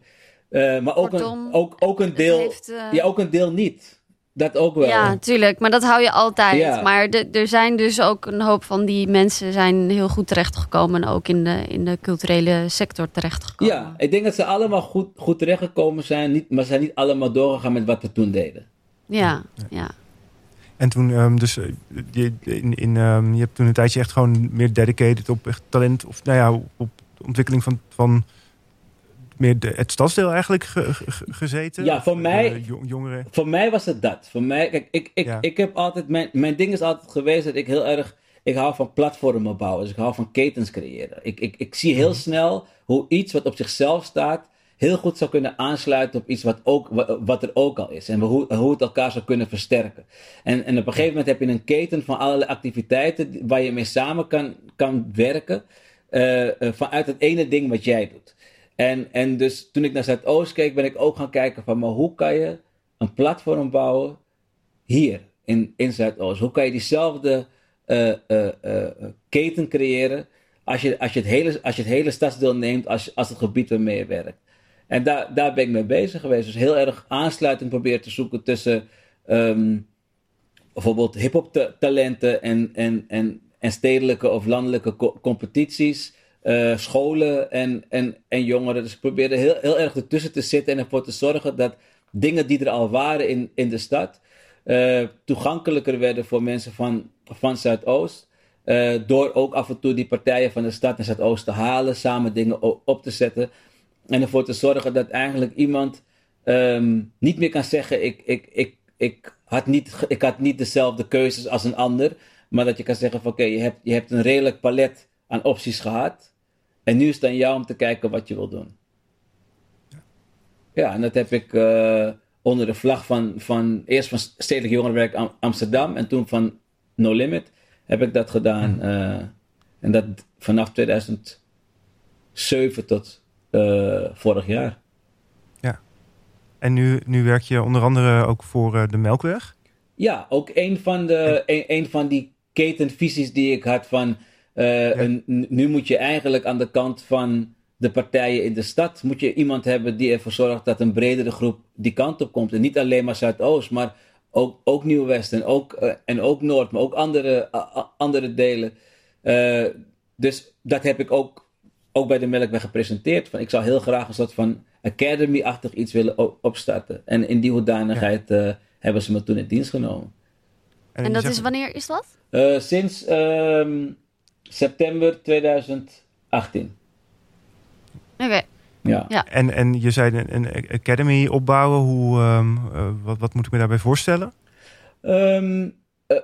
Uh, maar ook, een, ook, ook, een deel, heeft, uh... ja, ook een deel niet. Dat ook wel. Ja, tuurlijk. Maar dat hou je altijd. Ja. Maar er zijn dus ook een hoop van die mensen zijn heel goed terechtgekomen. En ook in de, in de culturele sector terechtgekomen. Ja, ik denk dat ze allemaal goed, goed terechtgekomen zijn. Niet, maar ze zijn niet allemaal doorgegaan met wat we toen deden. Ja, ja. En toen, um, dus je, in, in, um, je hebt toen een tijdje echt gewoon meer dedicated op echt talent. Of nou ja, op de ontwikkeling van, van meer de, het stadsdeel eigenlijk gezeten? Ja, voor mij, jongeren? voor mij was het dat. Voor mij, kijk, ik, ik, ik heb altijd, mijn, mijn ding is altijd geweest dat ik heel erg, ik hou van platformen bouwen. Dus ik hou van ketens creëren. Ik, ik, ik zie heel mhm. snel hoe iets wat op zichzelf staat, heel goed zou kunnen aansluiten op iets wat, ook, wat er ook al is. En hoe, hoe het elkaar zou kunnen versterken. En, en op een gegeven moment heb je een keten van allerlei activiteiten waar je mee samen kan, kan werken. Uh, vanuit het ene ding wat jij doet. En, en dus toen ik naar Zuidoost keek, ben ik ook gaan kijken van, maar hoe kan je een platform bouwen hier in, in Zuidoost? Hoe kan je diezelfde uh, uh, uh, keten creëren als je, als, je het hele, als je het hele stadsdeel neemt als, als het gebied waarmee je werkt? En daar, daar ben ik mee bezig geweest. Dus heel erg aansluiting proberen te zoeken tussen um, bijvoorbeeld hip-hop talenten en, en, en, en stedelijke of landelijke co competities. Uh, scholen en, en, en jongeren. Dus ik probeerde heel, heel erg ertussen te zitten en ervoor te zorgen dat dingen die er al waren in, in de stad uh, toegankelijker werden voor mensen van, van Zuidoost. Uh, door ook af en toe die partijen van de stad naar Zuidoost te halen, samen dingen op te zetten. En ervoor te zorgen dat eigenlijk iemand um, niet meer kan zeggen: ik, ik, ik, ik, had niet, ik had niet dezelfde keuzes als een ander. Maar dat je kan zeggen van oké, je, hebt, je hebt een redelijk palet aan opties gehad. En nu is het aan jou om te kijken wat je wil doen. Ja, en dat heb ik uh, onder de vlag van, van eerst van Stedelijk Jongerenwerk Amsterdam en toen van No Limit heb ik dat gedaan. Uh, en dat vanaf 2007 tot uh, vorig jaar. Ja. En nu, nu werk je onder andere ook voor de Melkweg? Ja, ook een van, de, een, een van die ketenvisies die ik had van... Uh, een, nu moet je eigenlijk aan de kant van de partijen in de stad moet je iemand hebben die ervoor zorgt dat een bredere groep die kant op komt. En niet alleen maar Zuidoost, maar ook, ook Nieuw-West en, ook, uh, en ook Noord, maar ook andere, uh, andere delen. Uh, dus dat heb ik ook, ook bij de Melkweg gepresenteerd. Van, ik zou heel graag een soort van academy-achtig iets willen opstarten. En in die hoedanigheid ja. hebben ze me toen in dienst genomen. En, en dat is wanneer is dat? sinds um, september 2018. Oké. Ja. ja. En, en je zei een, een academy opbouwen. Hoe, um, uh, wat, wat moet ik me daarbij voorstellen? Um, uh,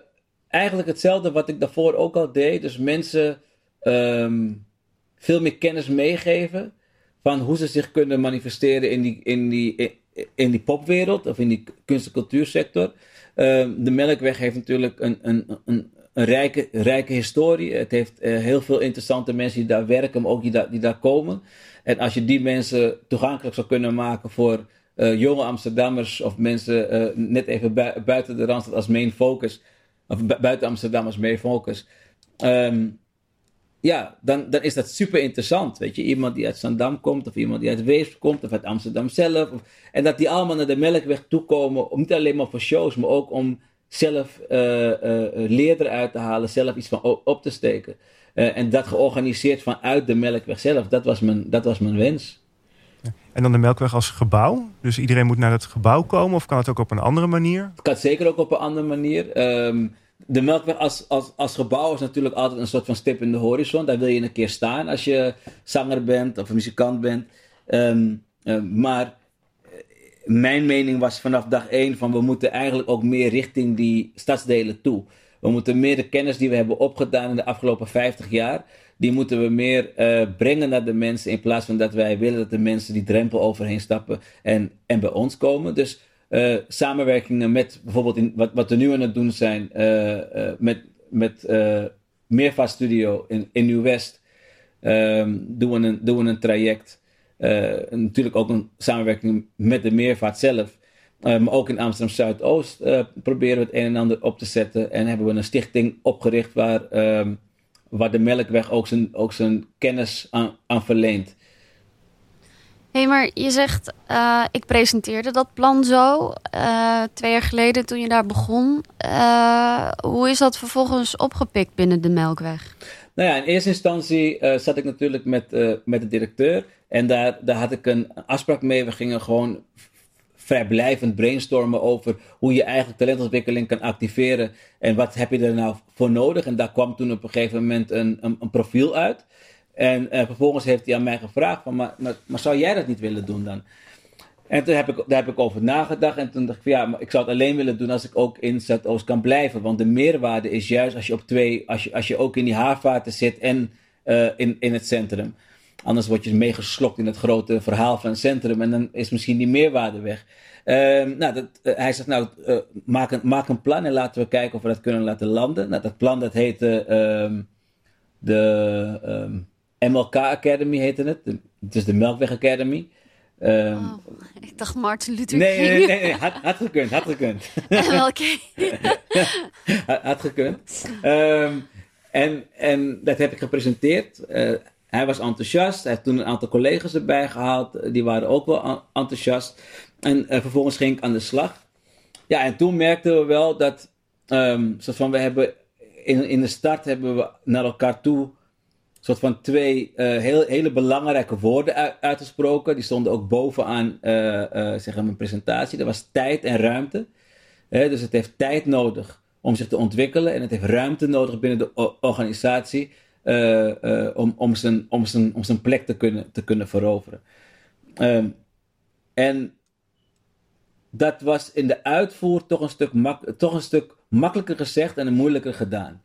eigenlijk hetzelfde wat ik daarvoor ook al deed. Dus mensen um, veel meer kennis meegeven van hoe ze zich kunnen manifesteren in die, in die, in die popwereld of in die kunst- en cultuursector. de Melkweg heeft natuurlijk een, een, een, een rijke, rijke historie. Het heeft uh, heel veel interessante mensen die daar werken, maar ook die daar, die daar komen. En als je die mensen toegankelijk zou kunnen maken voor uh, jonge Amsterdammers of mensen uh, net even bu buiten de Randstad als main focus, of bu buiten Amsterdam als main focus, um, ja, dan, dan is dat super interessant. Weet je, iemand die uit Zandam komt, of iemand die uit Weesp komt, of uit Amsterdam zelf. En dat die allemaal naar de Melkweg toekomen, om niet alleen maar voor shows, maar ook om zelf uh, uh, leer eruit te halen, zelf iets van op te steken. Uh, en dat georganiseerd vanuit de Melkweg zelf, dat was mijn, dat was mijn wens. En dan de Melkweg als gebouw? Dus iedereen moet naar het gebouw komen of kan het ook op een andere manier? Het kan zeker ook op een andere manier. Um, de Melkweg als, als, als gebouw is natuurlijk altijd een soort van stip in de horizon. Daar wil je een keer staan als je zanger bent of muzikant bent. Um, uh, maar mijn mening was vanaf dag één van we moeten eigenlijk ook meer richting die stadsdelen toe. We moeten meer de kennis die we hebben opgedaan in de afgelopen 50 jaar, die moeten we meer uh, brengen naar de mensen in plaats van dat wij willen dat de mensen die drempel overheen stappen en, en bij ons komen. Dus uh, samenwerkingen met bijvoorbeeld in, wat, wat we nu aan het doen zijn uh, met, met Meervaart Studio in, in Nieuw-West. Um, doen, een, doen we een traject. Natuurlijk ook een samenwerking met de Meervaart zelf. Uh, maar ook in Amsterdam Zuidoost uh, proberen we het een en ander op te zetten. En hebben we een stichting opgericht waar, uh, waar de Melkweg ook zijn, ook zijn kennis aan, aan verleent. Hé, hey, maar je zegt, ik presenteerde dat plan zo twee jaar geleden toen je daar begon. hoe is dat vervolgens opgepikt binnen de Melkweg? Nou ja, in eerste instantie zat ik natuurlijk met, met de directeur. En daar, had ik een afspraak mee. We gingen gewoon vrijblijvend brainstormen over hoe je eigenlijk talentontwikkeling kan activeren en wat heb je er nou voor nodig. En daar kwam toen op een gegeven moment een, een, een profiel uit. En uh, vervolgens heeft hij aan mij gevraagd van, maar, maar, zou jij dat niet willen doen dan? En toen heb ik, daar heb ik over nagedacht en toen dacht ik van ja, maar ik zou het alleen willen doen als ik ook in Zuidoost kan blijven. Want de meerwaarde is juist als je op twee, als je, als je ook in die haarvaarten zit en uh, in, in het centrum. Anders word je meegeslokt in het grote verhaal van het centrum en dan is misschien die meerwaarde weg. Uh, nou, dat, uh, hij zegt, nou, uh, maak, een, maak een plan en laten we kijken of we dat kunnen laten landen. Nou, dat plan dat heette um, de um, MLK Academy heette het. De, het is de Melkweg Academy. Um, oh, ik dacht Martin Luther nee, King. Nee, nee, nee, had, had gekund, had gekund. MLK. had, had gekund. en, en dat heb ik gepresenteerd. Hij was enthousiast. Hij heeft toen een aantal collega's erbij gehaald. Die waren ook wel enthousiast. En uh, vervolgens ging ik aan de slag. Ja, en toen merkten we wel dat. Um, soort van, we hebben in, in de start hebben we naar elkaar toe. soort van twee uh, heel, hele belangrijke woorden uit, uitgesproken. Die stonden ook bovenaan uh, zeg mijn presentatie. Dat was tijd en ruimte. dus het heeft tijd nodig om zich te ontwikkelen. En het heeft ruimte nodig binnen de organisatie uh, uh, om, om, zijn, om, zijn, om zijn plek te kunnen, te kunnen veroveren. Um, en dat was in de uitvoer toch een stuk, toch een stuk makkelijker gezegd en moeilijker gedaan.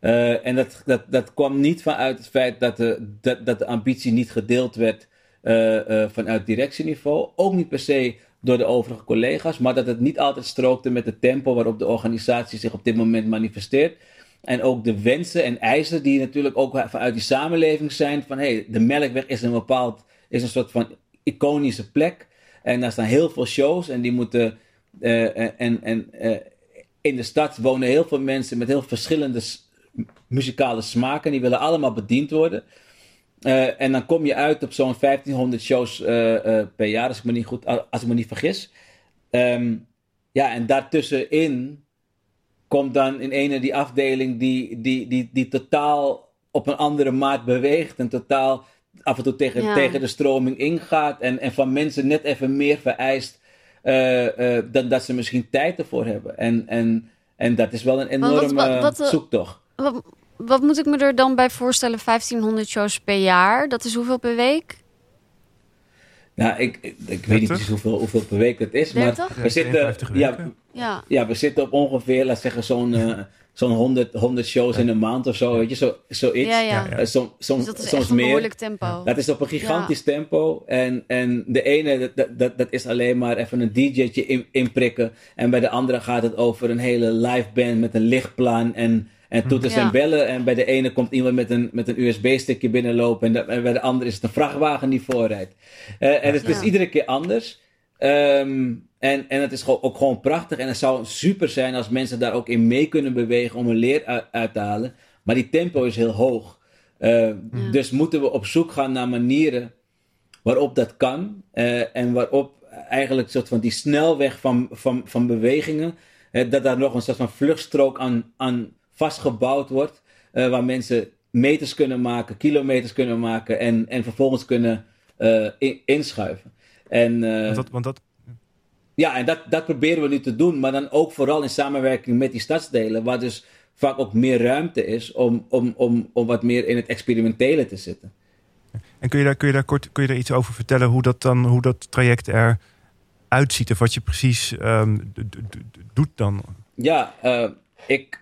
Uh, en dat, dat, dat kwam niet vanuit het feit dat de, dat, dat de ambitie niet gedeeld werd vanuit directieniveau. Ook niet per se door de overige collega's, maar dat het niet altijd strookte met het tempo waarop de organisatie zich op dit moment manifesteert. En ook de wensen en eisen die natuurlijk ook vanuit die samenleving zijn. Van hey, de Melkweg is een bepaald, is een soort van iconische plek. En daar staan heel veel shows en die moeten. Uh, en en uh, in de stad wonen heel veel mensen met heel verschillende muzikale smaken. Die willen allemaal bediend worden. En dan kom je uit op zo'n 1500 shows per jaar, als ik me niet, goed, als ik me niet vergis. Um, ja, en daartussenin komt dan in ene die afdeling die, die, die, die totaal op een andere maat beweegt. En totaal af en toe tegen, ja. tegen de stroming ingaat. En, en van mensen net even meer vereist uh, uh, dan dat ze misschien tijd ervoor hebben. En, en, en dat is wel een enorme wat, wat, wat, zoektocht. Wat, wat moet ik me er dan bij voorstellen? 1500 shows per jaar, dat is hoeveel per week? Nou, ik, ik, ik weet niet hoeveel, hoeveel per week het is. 30? Maar we zitten, ja, ja. ja, we zitten op ongeveer, laat zeggen, zo'n uh, zo'n 100, 100 shows in een maand of zo. Weet je, zo, zoiets. Ja, ja. Uh, som, som, dus dat is soms echt een meer. behoorlijk tempo. Dat is op een gigantisch tempo. En, en de ene, dat, dat, dat is alleen maar even een DJ'tje in, inprikken. En bij de andere gaat het over een hele live band met een lichtplan en en toeters ja. en bellen. En bij de ene komt iemand met een, met een USB-stickje binnenlopen. En, de, en, bij de andere is het een vrachtwagen die voorrijdt. Uh, en het is iedere keer anders. Um, en, en het is gewoon, ook gewoon prachtig. En het zou super zijn als mensen daar ook in mee kunnen bewegen om een leer uit, uit te halen. Maar die tempo is heel hoog. Uh, ja. Dus moeten we op zoek gaan naar manieren waarop dat kan. Uh, en waarop eigenlijk soort van die snelweg van, van, van bewegingen. dat daar nog een soort van vluchtstrook aan, aan vastgebouwd wordt. Uh, waar mensen meters kunnen maken, kilometers kunnen maken en, en vervolgens kunnen uh, in, inschuiven. En, uh, want dat, want dat... Ja, en dat, dat proberen we nu te doen, maar dan ook vooral in samenwerking met die stadsdelen, waar dus vaak ook meer ruimte is om, om, om, om wat meer in het experimentele te zitten. En kun je daar, kun je daar kort kun je daar iets over vertellen hoe dat dan, hoe dat traject er uitziet of wat je precies um, doet dan? Ja, ik,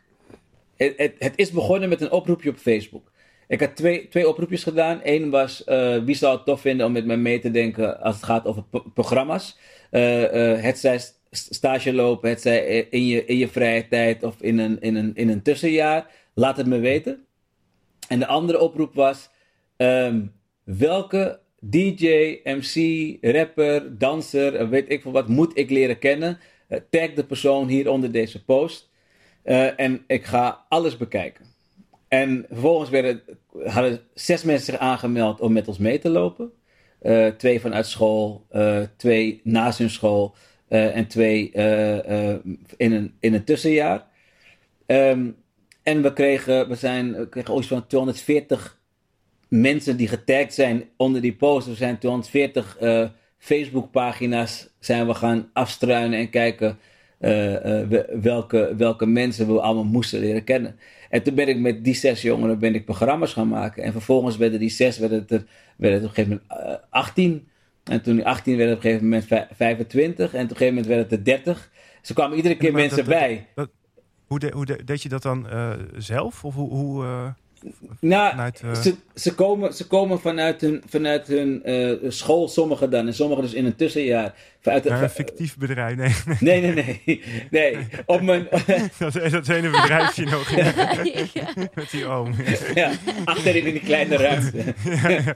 het, het, het, is begonnen met een oproepje op Facebook. Ik had twee, twee oproepjes gedaan. Eén was, uh, wie zou het tof vinden om met mij mee te denken als het gaat over programma's. Uh, uh, het zij stage lopen, het zij in je, in je vrije tijd of in een, in, een, in een tussenjaar. Laat het me weten. En de andere oproep was, um, welke DJ, MC, rapper, danser, weet ik veel wat, moet ik leren kennen? tag de persoon hier onder deze post. Uh, en ik ga alles bekijken. En vervolgens werden, hadden zes mensen zich aangemeld om met ons mee te lopen. Uh, twee vanuit school, uh, twee naast hun school en twee in, een, in een tussenjaar. Um, en we kregen, we zijn, kregen ooit van 240 mensen die getagd zijn onder die post. Er zijn 240 Facebookpagina's zijn we gaan afstruinen en kijken uh, uh, welke, welke mensen we allemaal moesten leren kennen. En toen ben ik met die zes jongeren ben ik programma's gaan maken. En vervolgens werden die zes, werden het, er, werden het op een gegeven moment uh, 18. En toen die 18 werden op een gegeven moment 25. En op een gegeven moment werden het er 30. Ze kwamen iedere keer mensen dat, bij. Dat, hoe, de, hoe de, deed je dat dan zelf? Of hoe... hoe nou, vanuit, uh... ze, ze, komen, ze komen vanuit hun, vanuit hun uh, school, sommigen dan, en sommigen dus in een tussenjaar. Vanuit het, een fictief bedrijf, nee. Nee, nee, nee. nee. Op mijn... dat, dat ene bedrijfje nog. Ja. Met die oom. ja, achterin in die kleine ruimte. ja,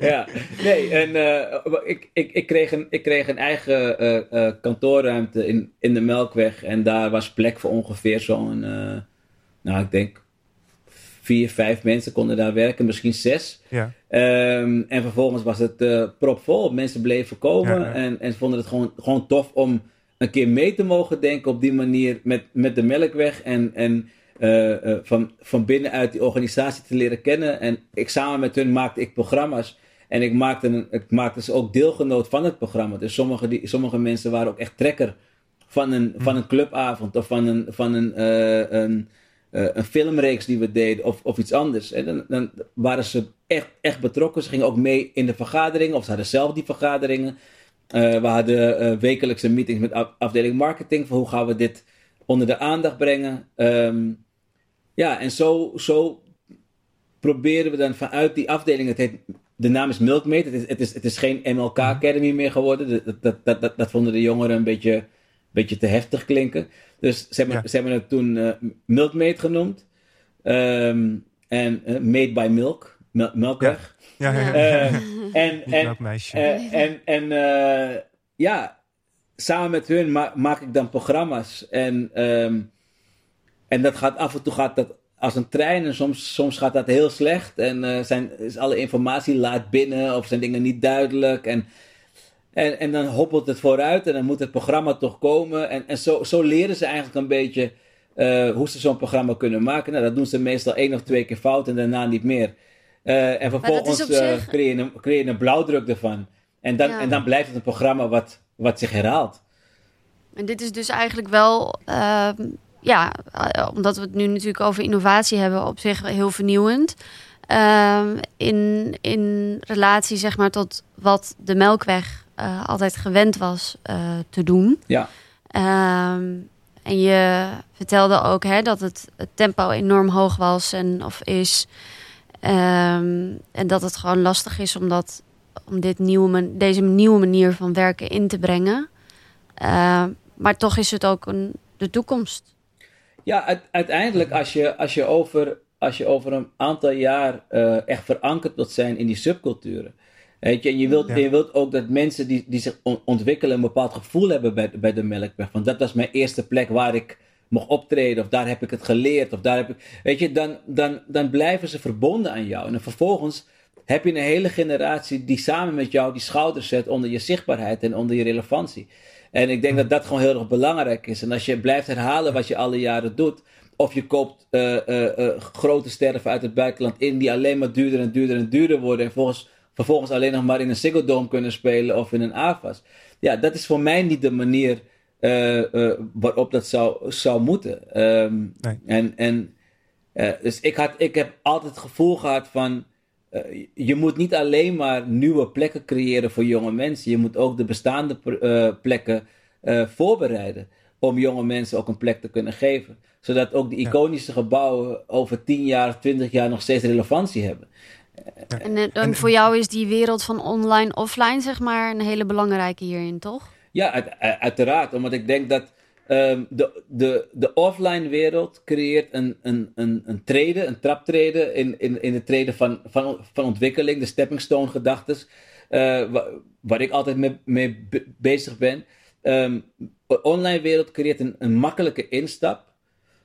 ja. nee, en uh, ik, ik, ik, kreeg een, ik kreeg een eigen kantoorruimte in, in de Melkweg. En daar was plek voor ongeveer zo'n, nou, ik denk vier, vijf mensen konden daar werken, misschien zes. Ja. Um, en vervolgens was het uh, propvol. Mensen bleven komen ja, ja. En, en vonden het gewoon, gewoon tof om een keer mee te mogen denken op die manier met, met de Melkweg. En, en uh, uh, van, van binnenuit die organisatie te leren kennen. En ik samen met hun maakte ik programma's. En ik maakte, een, ik maakte ze ook deelgenoot van het programma. Dus sommige, die, sommige mensen waren ook echt trekker van een, van een clubavond of van een, van een, een uh, een filmreeks die we deden of, of iets anders. En dan, dan, waren ze echt, echt betrokken. Ze gingen ook mee in de vergaderingen of ze hadden zelf die vergaderingen. we hadden wekelijkse meetings met afdeling marketing. Van hoe gaan we dit onder de aandacht brengen. Ehm, ja, en zo, zo proberen we dan vanuit die afdeling. Het heet, de naam is Milkmate. Het is, het is, het is geen MLK mhm. Academy meer geworden. Dat, dat, dat, dat, dat vonden de jongeren een beetje, beetje te heftig klinken. Dus ze hebben, ze hebben het toen uh, Milkmate genoemd. Ehm, en uh, Made by Milk. melkweg. Ja, ja, ja. Uh, en, en, en, en, en ja, samen met hun maak ik dan programma's. En, ehm, en dat gaat af en toe gaat dat als een trein. En soms, soms gaat dat heel slecht. En uh, zijn, is alle informatie laat binnen of zijn dingen niet duidelijk. En, en, en dan hoppelt het vooruit en dan moet het programma toch komen. En, en zo, zo leren ze eigenlijk een beetje uh, hoe ze zo'n programma kunnen maken. Nou, dat doen ze meestal één of twee keer fout en daarna niet meer. Uh, en vervolgens zich... creëer, je een, creëer je een blauwdruk ervan. En dan, en dan blijft het een programma wat, wat zich herhaalt. En dit is dus eigenlijk wel, uh, ja, eh, omdat we het nu natuurlijk over innovatie hebben, op zich heel vernieuwend. Uh, in, in relatie zeg maar tot wat de Melkweg uh, altijd gewend was uh, te doen. Ja. Ehm, en je vertelde ook hè, dat het, het tempo enorm hoog was en of is. Um, en dat het gewoon lastig is om dat om dit nieuwe, deze nieuwe manier van werken in te brengen. Uh, maar toch is het ook een, de toekomst. Ja, uiteindelijk als je, als je, over, als je over een aantal jaar uh, echt verankerd wilt zijn in die subculturen. Weet je, en je wilt, je wilt ook dat mensen die, die zich ontwikkelen een bepaald gevoel hebben bij, bij de Melkweg. Van dat was mijn eerste plek waar ik mocht optreden, of daar heb ik het geleerd, of daar heb ik. Weet je, dan, dan, dan blijven ze verbonden aan jou. En dan vervolgens heb je een hele generatie die samen met jou die schouders zet onder je zichtbaarheid en onder je relevantie. En ik denk dat dat gewoon heel erg belangrijk is. En als je blijft herhalen wat je alle jaren doet, of je koopt uh, uh, uh, grote sterren uit het buitenland in die alleen maar duurder en duurder en duurder worden en volgens, vervolgens alleen nog maar in een Ziggo Dome kunnen spelen of in een AFAS. Ja, dat is voor mij niet de manier waarop dat zou, zou moeten. Um, nee. En, en dus ik, had, ik heb altijd het gevoel gehad van je moet niet alleen maar nieuwe plekken creëren voor jonge mensen. Je moet ook de bestaande plekken voorbereiden. Om jonge mensen ook een plek te kunnen geven. Zodat ook die iconische gebouwen over 10 jaar, 20 jaar nog steeds relevantie hebben. En, en, voor jou is die wereld van online, offline, zeg maar, een hele belangrijke hierin, toch? Ja, uit, uiteraard. Omdat ik denk dat Um, de, de, de offline wereld creëert een, een, een, een treden, een traptreden in, in, in de treden van, van, van ontwikkeling, de stepping stone gedachtes, uh, waar, waar, ik altijd mee, mee bezig ben. Um, de online wereld creëert een, een makkelijke instap,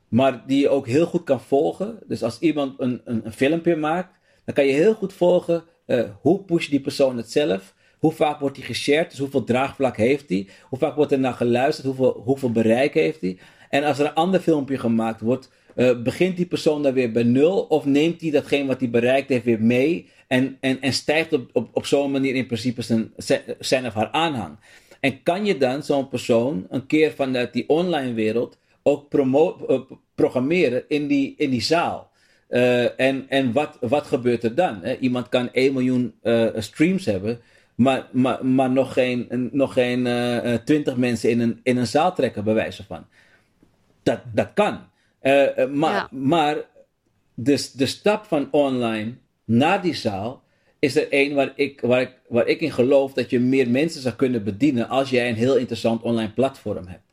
maar die je ook heel goed kan volgen. Dus als iemand een, een, een filmpje maakt, dan kan je heel goed volgen uh, hoe pusht die persoon het zelf. Hoe vaak wordt die geshared? Dus hoeveel draagvlak heeft hij? Hoe vaak wordt er naar geluisterd? Hoeveel, hoeveel bereik heeft hij? En als er een ander filmpje gemaakt wordt, uh, begint die persoon dan weer bij nul? Of neemt hij datgene wat hij bereikt heeft weer mee? En, en, en stijgt op, op, zo'n manier in principe zijn, zijn of haar aanhang? En kan je dan zo'n persoon een keer vanuit die online wereld ook uh, programmeren in die, in die zaal? Uh, en en wat, wat gebeurt er dan? Hè? Iemand kan 1 miljoen streams hebben maar, maar, maar nog geen, nog geen uh, eh, 20 eh, mensen in een, in een zaal trekken, bij wijze van. Dat, dat kan. Maar maar de, de stap van online naar die zaal is er één waar ik, waar, ik, waar ik in geloof dat je meer mensen zou kunnen bedienen als jij een heel interessant online platform hebt.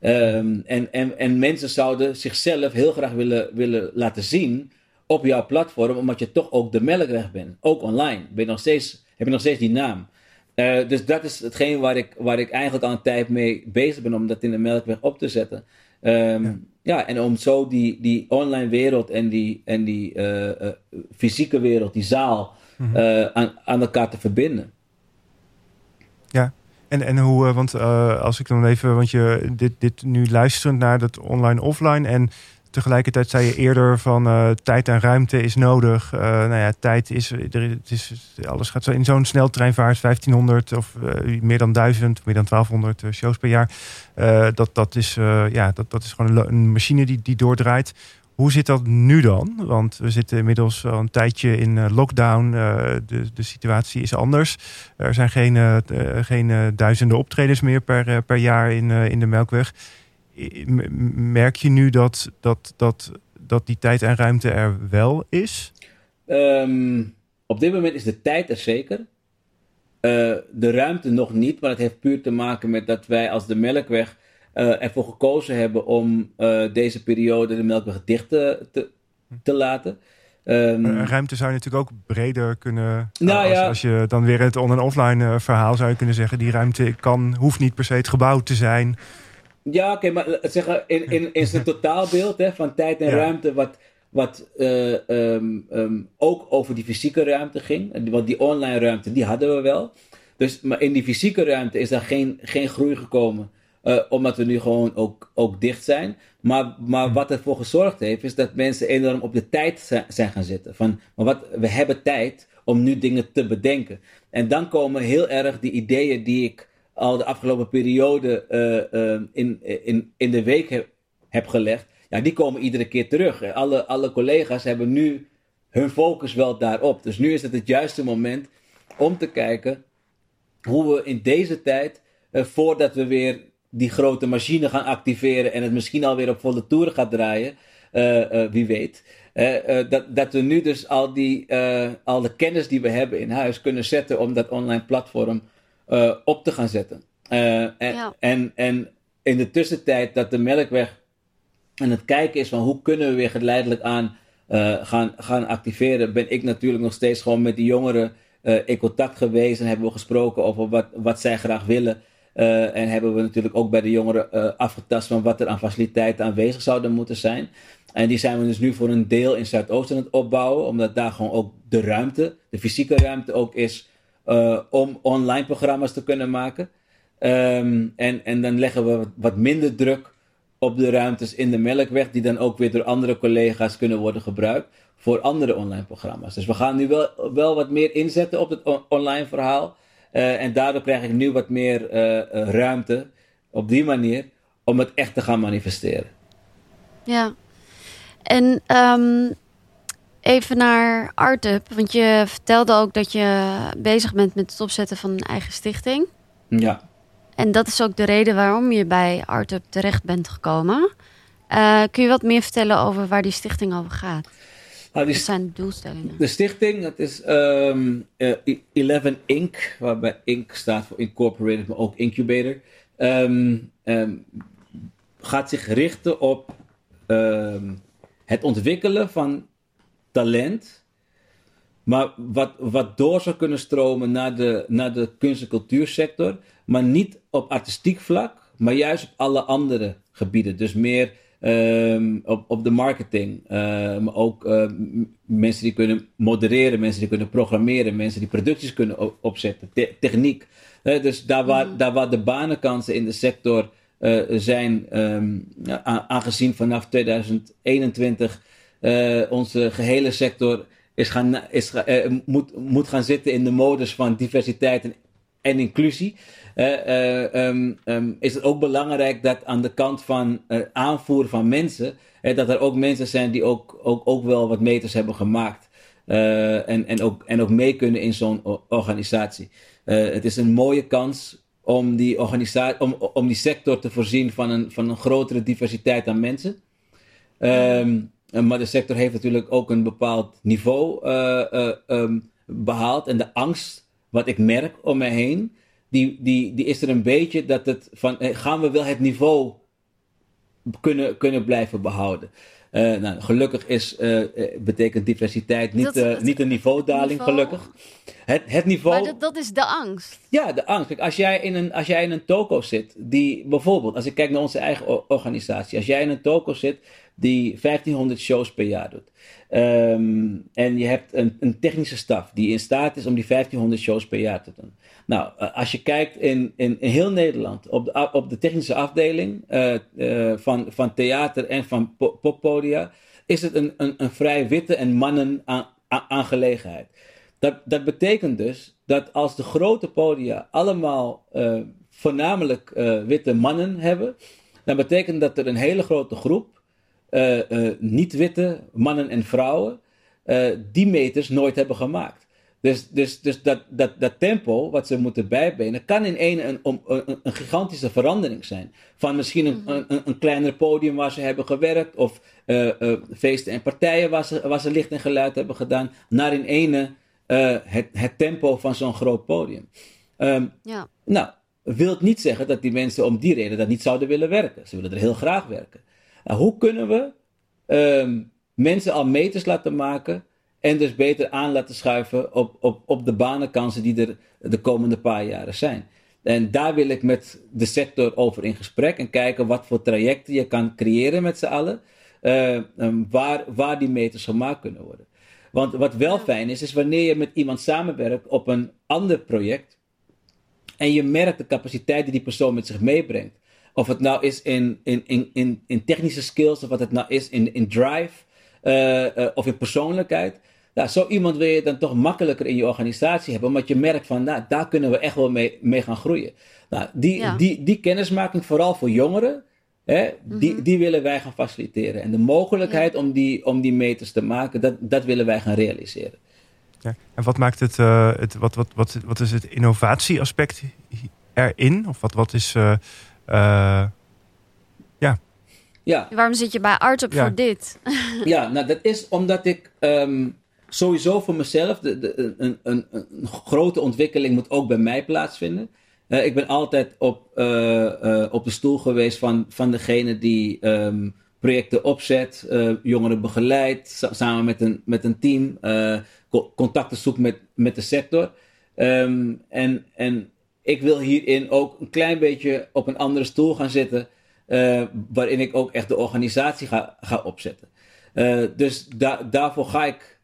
Um, en, en, en mensen zouden zichzelf heel graag willen, willen laten zien op jouw platform, omdat je toch ook de melkweg bent. Ook online. Ben je nog steeds heb je nog steeds die naam. Uh, dus dat is hetgeen waar ik, waar ik eigenlijk al een tijd mee bezig ben om dat in de melkweg op te zetten. Um, ja. ja. en om zo die, die online wereld en die, en die uh, uh, fysieke wereld, die zaal, mm -hmm. aan, aan elkaar te verbinden. Ja, en, en hoe, want als ik dan even, want je dit, dit nu luisterend naar dat online-offline en Tegelijkertijd zei je eerder van uh, tijd en ruimte is nodig. Uh, nou ja, tijd is, er, het is, alles gaat zo in zo'n sneltreinvaart, 1500 of meer dan 1000, meer dan 1200 shows per jaar. dat, dat, is, ja, dat, dat is gewoon een, machine die, die doordraait. Hoe zit dat nu dan? Want we zitten inmiddels al een tijdje in lockdown. de, de situatie is anders. Er zijn geen, geen duizenden optredens meer per, per jaar in, in de Melkweg. Merk je nu dat, dat, dat, dat die tijd en ruimte er wel is? Ehm, op dit moment is de tijd er zeker. De ruimte nog niet, maar het heeft puur te maken met dat wij als de Melkweg uh, ervoor gekozen hebben om uh, deze periode de Melkweg dicht te, te, laten. Um, ruimte zou je natuurlijk ook breder kunnen. Nou, als, ja. als, je dan weer het on- en offline verhaal zou je kunnen zeggen: die ruimte kan, hoeft niet per se het gebouw te zijn. Ja, oké, maar zeggen, in, in, in zijn totaalbeeld hè, van tijd en ruimte, wat, wat uh, um, um, ook over die fysieke ruimte ging. Want die online ruimte, die hadden we wel. Dus, maar in die fysieke ruimte is daar geen, geen groei gekomen. Uh, omdat we nu gewoon ook, ook dicht zijn. Maar, maar wat ervoor gezorgd heeft, is dat mensen enorm op de tijd zijn gaan zitten. Van, maar wat, we hebben tijd om nu dingen te bedenken. En dan komen heel erg die ideeën die ik al de afgelopen periode uh, uh, in, in, in de week heb, heb gelegd ja, die komen iedere keer terug. Alle, alle collega's hebben nu hun focus wel daarop. Dus nu is het het juiste moment om te kijken hoe we in deze tijd, eh, voordat we weer die grote machine gaan activeren en het misschien alweer op volle toeren gaat draaien, uh, uh, wie weet. dat, dat we nu dus al, die, al de kennis die we hebben in huis kunnen zetten om dat online platform op te gaan zetten. En, ja. en, en in de tussentijd dat de Melkweg en het kijken is van hoe kunnen we weer geleidelijk aan gaan, gaan activeren, ben ik natuurlijk nog steeds gewoon met die jongeren in contact geweest en hebben we gesproken over wat, wat zij graag willen. Uh, en hebben we natuurlijk ook bij de jongeren afgetast van wat er aan faciliteiten aanwezig zouden moeten zijn. En die zijn we dus nu voor een deel in Zuidoost aan het opbouwen, omdat daar gewoon ook de ruimte, de fysieke ruimte ook is om online programma's te kunnen maken. Um, en, en dan leggen we wat minder druk op de ruimtes in de Melkweg, die dan ook weer door andere collega's kunnen worden gebruikt voor andere online programma's. Dus we gaan nu wel, wel wat meer inzetten op het online verhaal. Uh, en daardoor krijg ik nu wat meer uh, ruimte op die manier om het echt te gaan manifesteren. Ja, en um, even naar ArtUp, want je vertelde ook dat je bezig bent met het opzetten van een eigen stichting. Ja. En dat is ook de reden waarom je bij ArtUp terecht bent gekomen. Uh, kun je wat meer vertellen over waar die stichting over gaat? Nou, wat zijn de doelstellingen? De stichting, dat is um, uh, 11 Inc., waarbij Inc. staat voor Incorporated, maar ook Incubator. Um, um, gaat zich richten op het ontwikkelen van talent maar wat, wat door zou kunnen stromen naar de, naar de kunst- en cultuursector. Maar niet op artistiek vlak, maar juist op alle andere gebieden. Dus meer um, op, op de marketing. Uh, maar ook uh, mensen die kunnen modereren, mensen die kunnen programmeren, mensen die producties kunnen opzetten, te techniek. Uh, dus daar waar, mm. daar waar de banenkansen in de sector uh, zijn, um, aangezien vanaf 2021 onze gehele sector is gaan, is, moet, moet gaan zitten in de modus van diversiteit en, en inclusie. Uh, um, um, is het ook belangrijk dat aan de kant van aanvoeren van mensen, dat er ook mensen zijn die ook, ook, ook wel wat meters hebben gemaakt. en, en, ook, en ook mee kunnen in zo'n organisatie. het is een mooie kans om die, organisatie, om, om die sector te voorzien van een, van een grotere diversiteit aan mensen. Um, eh, maar de sector heeft natuurlijk ook een bepaald niveau behaald. En de angst, wat ik merk om me heen, die, die, die is er een beetje dat het van, gaan we wel het niveau kunnen, kunnen blijven behouden? Uh, nou, gelukkig is, uh, betekent diversiteit niet, dat, niet een niveaudaling, niveau... gelukkig. Het, het niveau. Maar dat, dat, is de angst. Ja, de angst. Kijk, als jij in een, als jij in een toko zit, die bijvoorbeeld, als ik kijk naar onze eigen organisatie, als jij in een toko zit die 1500 shows per jaar doet. Um, en je hebt een, een, technische staf die in staat is om die 1500 shows per jaar te doen. Nou, eh, als je kijkt in, in, heel Nederland op de, op de technische afdeling uh, uh, van, van theater en van poppodia, is het een, een, een vrij witte en mannen aan, aangelegenheid. Dat, dat betekent dus dat als de grote podia allemaal voornamelijk witte mannen hebben, dan betekent dat er een hele grote groep niet-witte mannen en vrouwen die meters nooit hebben gemaakt. Dus, dus, dus dat, dat, dat tempo wat ze moeten bijbenen kan in een, een, een, een gigantische verandering zijn. Van misschien een, mhm. een, een, kleiner podium waar ze hebben gewerkt, of uh, uh, feesten en partijen waar ze, waar ze licht en geluid hebben gedaan, naar in ene uh, het, het tempo van zo'n groot podium. Um, ja. Nou, wil niet zeggen dat die mensen om die reden dat niet zouden willen werken. Ze willen er heel graag werken. Nou, hoe kunnen we um, mensen al meters laten maken en dus beter aan laten schuiven op, op, op de banenkansen die er de komende paar jaren zijn. En daar wil ik met de sector over in gesprek en kijken wat voor trajecten je kan creëren met z'n allen. Uh, waar, waar die meters gemaakt kunnen worden. Want wat wel fijn is, is wanneer je met iemand samenwerkt op een ander project. En je merkt de capaciteit die die persoon met zich meebrengt. Of het nou is in, in, in, in, in technische skills, of wat het nou is in, in drive, uh, uh, of in persoonlijkheid. Nou, zo iemand wil je dan toch makkelijker in je organisatie hebben, omdat je merkt van, nou, daar kunnen we echt wel mee, mee gaan groeien. Nou, die, die, die kennismaking, vooral voor jongeren, hè, die, mhm. die willen wij gaan faciliteren. En de mogelijkheid om, die, om die meters te maken, dat, dat willen wij gaan realiseren. Ja. En wat maakt het, uh, het wat, wat, wat, wat is het innovatieaspect erin? Of wat, wat is, uh, ja. ja. Waarom zit je bij Art op voor dit? Ja, nou dat is omdat ik um, sowieso voor mezelf, de, de, een, een, een, grote ontwikkeling moet ook bij mij plaatsvinden. Uh, ik ben altijd op, uh, uh, op de stoel geweest van, van degene die um, projecten opzet, jongeren begeleidt, samen met een, met een team, contacten zoekt met, met de sector. Um, en, en ik wil hierin ook een klein beetje op een andere stoel gaan zitten, waarin ik ook echt de organisatie ga, ga opzetten. dus da daarvoor ga ik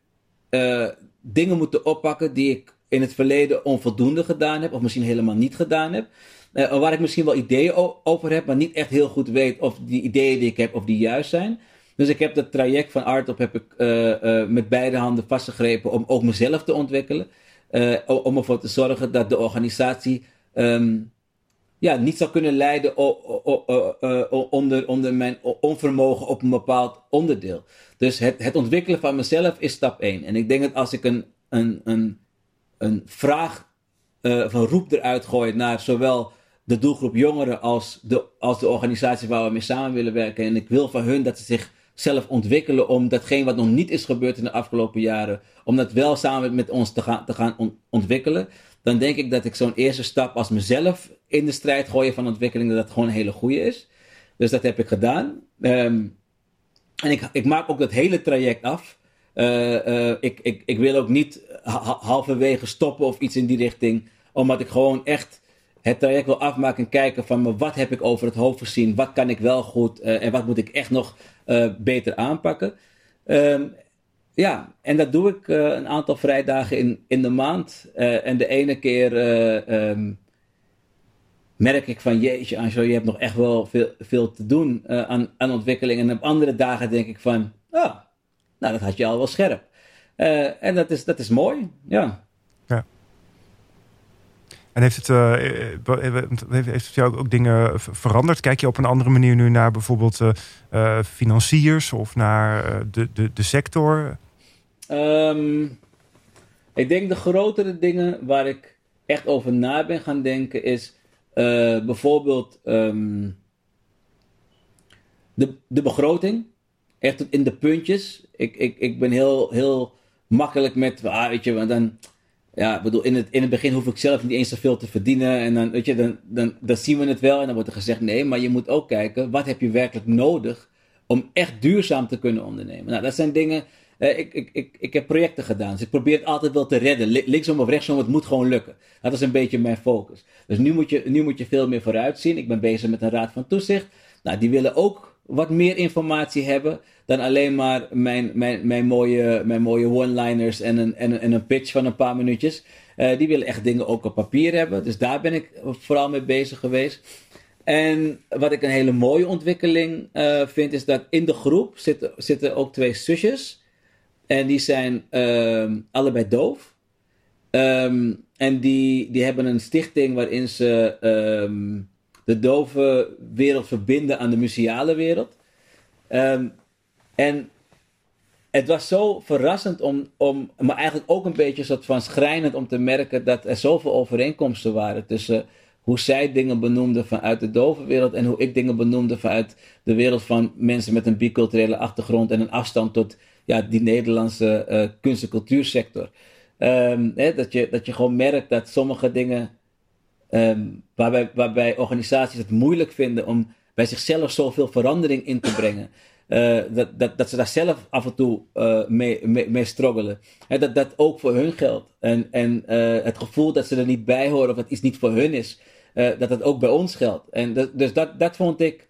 uh, dingen moeten oppakken die ik in het verleden onvoldoende gedaan heb, of misschien helemaal niet gedaan heb. Waar ik misschien wel ideeën over heb, maar niet echt heel goed weet of die ideeën die ik heb, of die juist zijn. Dus ik heb dat traject van Artop heb ik met beide handen vastgegrepen om ook mezelf te ontwikkelen. om ervoor te zorgen dat de organisatie um, ja, niet zou kunnen leiden onder, onder mijn onvermogen op een bepaald onderdeel. Dus het, het ontwikkelen van mezelf is stap 1. En ik denk dat als ik een, een, een, een vraag van roep eruit gooi naar zowel de doelgroep jongeren als de, als de organisatie waar we mee samen willen werken. En ik wil van hun dat ze zichzelf ontwikkelen om datgene wat nog niet is gebeurd in de afgelopen jaren, om dat wel samen met ons te gaan, te gaan ontwikkelen. Dan denk ik dat ik zo'n eerste stap als mezelf in de strijd gooien van ontwikkeling, dat dat gewoon een hele goede is. Dus dat heb ik gedaan. Um, en ik, ik maak ook dat hele traject af. Uh, uh, ik, ik, ik wil ook niet halverwege stoppen of iets in die richting. Omdat ik gewoon echt het traject wil afmaken en kijken van wat heb ik over het hoofd gezien. Wat kan ik wel goed uh, en wat moet ik echt nog beter aanpakken. Um, ja, en dat doe ik een aantal vrijdagen in, in de maand. en de ene keer um, merk ik van jeetje, Anjo, je hebt nog echt wel veel, veel te doen aan, aan ontwikkeling. En op andere dagen denk ik van, oh, nou dat had je al wel scherp. En dat is, dat is mooi, ja. En heeft het, uh, heeft het jou ook dingen veranderd? Kijk je op een andere manier nu naar bijvoorbeeld financiers of naar de, de, de sector? Um, ik denk de grotere dingen waar ik echt over na ben gaan denken is bijvoorbeeld um, de, de begroting. Echt in de puntjes. Ik, ik, ik ben heel, heel makkelijk met, ah, weet je, want dan, ja, bedoel, in het, in het begin hoef ik zelf niet eens zoveel te verdienen. En dan, weet je, dan, dan, dan zien we het wel. En dan wordt er gezegd, nee, maar je moet ook kijken, wat heb je werkelijk nodig om echt duurzaam te kunnen ondernemen? Nou, dat zijn dingen, uh, ik, ik, ik, ik heb projecten gedaan, dus ik probeer het altijd wel te redden. Linksom of rechtsom, het moet gewoon lukken. Dat is een beetje mijn focus. Dus nu moet je, nu moet je veel meer vooruitzien. Ik ben bezig met een raad van toezicht. Nou, die willen ook wat meer informatie hebben dan alleen maar mijn, mijn, mijn mooie, mijn mooie one-liners en een, en, een, en een pitch van een paar minuutjes. Uh, die willen echt dingen ook op papier hebben. Dus daar ben ik vooral mee bezig geweest. En wat ik een hele mooie ontwikkeling uh, vind, is dat in de groep zitten, zitten ook twee zusjes. En die zijn uh, allebei doof. Um, en die, die hebben een stichting waarin ze um, de dove wereld verbinden aan de museale wereld. Um, En het was zo verrassend om, om, maar eigenlijk ook een beetje soort van schrijnend om te merken dat er zoveel overeenkomsten waren tussen hoe zij dingen benoemden vanuit de dove wereld en hoe ik dingen benoemde vanuit de wereld van mensen met een biculturele achtergrond en een afstand tot ja, die Nederlandse uh, kunst- en cultuursector. Ehm, hè, dat, je, dat je gewoon merkt dat sommige dingen ehm, waarbij, waarbij organisaties het moeilijk vinden om bij zichzelf zoveel verandering in te brengen. Uh, dat, dat, dat ze daar zelf af en toe uh, mee, mee, struggelen. Dat dat ook voor hun geldt. En, en uh, het gevoel dat ze er niet bij horen of dat iets niet voor hun is, dat dat ook bij ons geldt. En dus dat, dat vond ik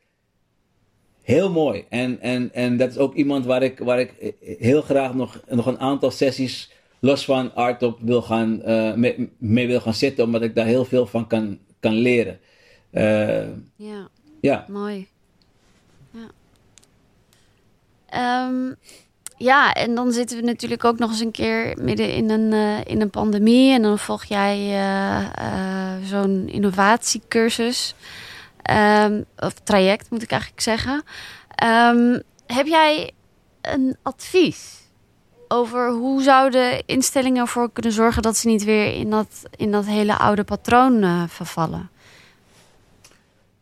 heel mooi. En, en, en dat is ook iemand waar ik, waar ik heel graag nog, nog een aantal sessies los van art op wil gaan, mee, mee, wil gaan zitten, omdat ik daar heel veel van kan, kan leren. ja. ja, mooi. Ja. Um, ja, en dan zitten we natuurlijk ook nog eens een keer midden in een, uh, in een pandemie. En dan volg jij zo'n innovatiecursus. Um, of traject, moet ik eigenlijk zeggen. Um, heb jij een advies over hoe zouden instellingen ervoor kunnen zorgen dat ze niet weer in dat, in dat hele oude patroon vervallen?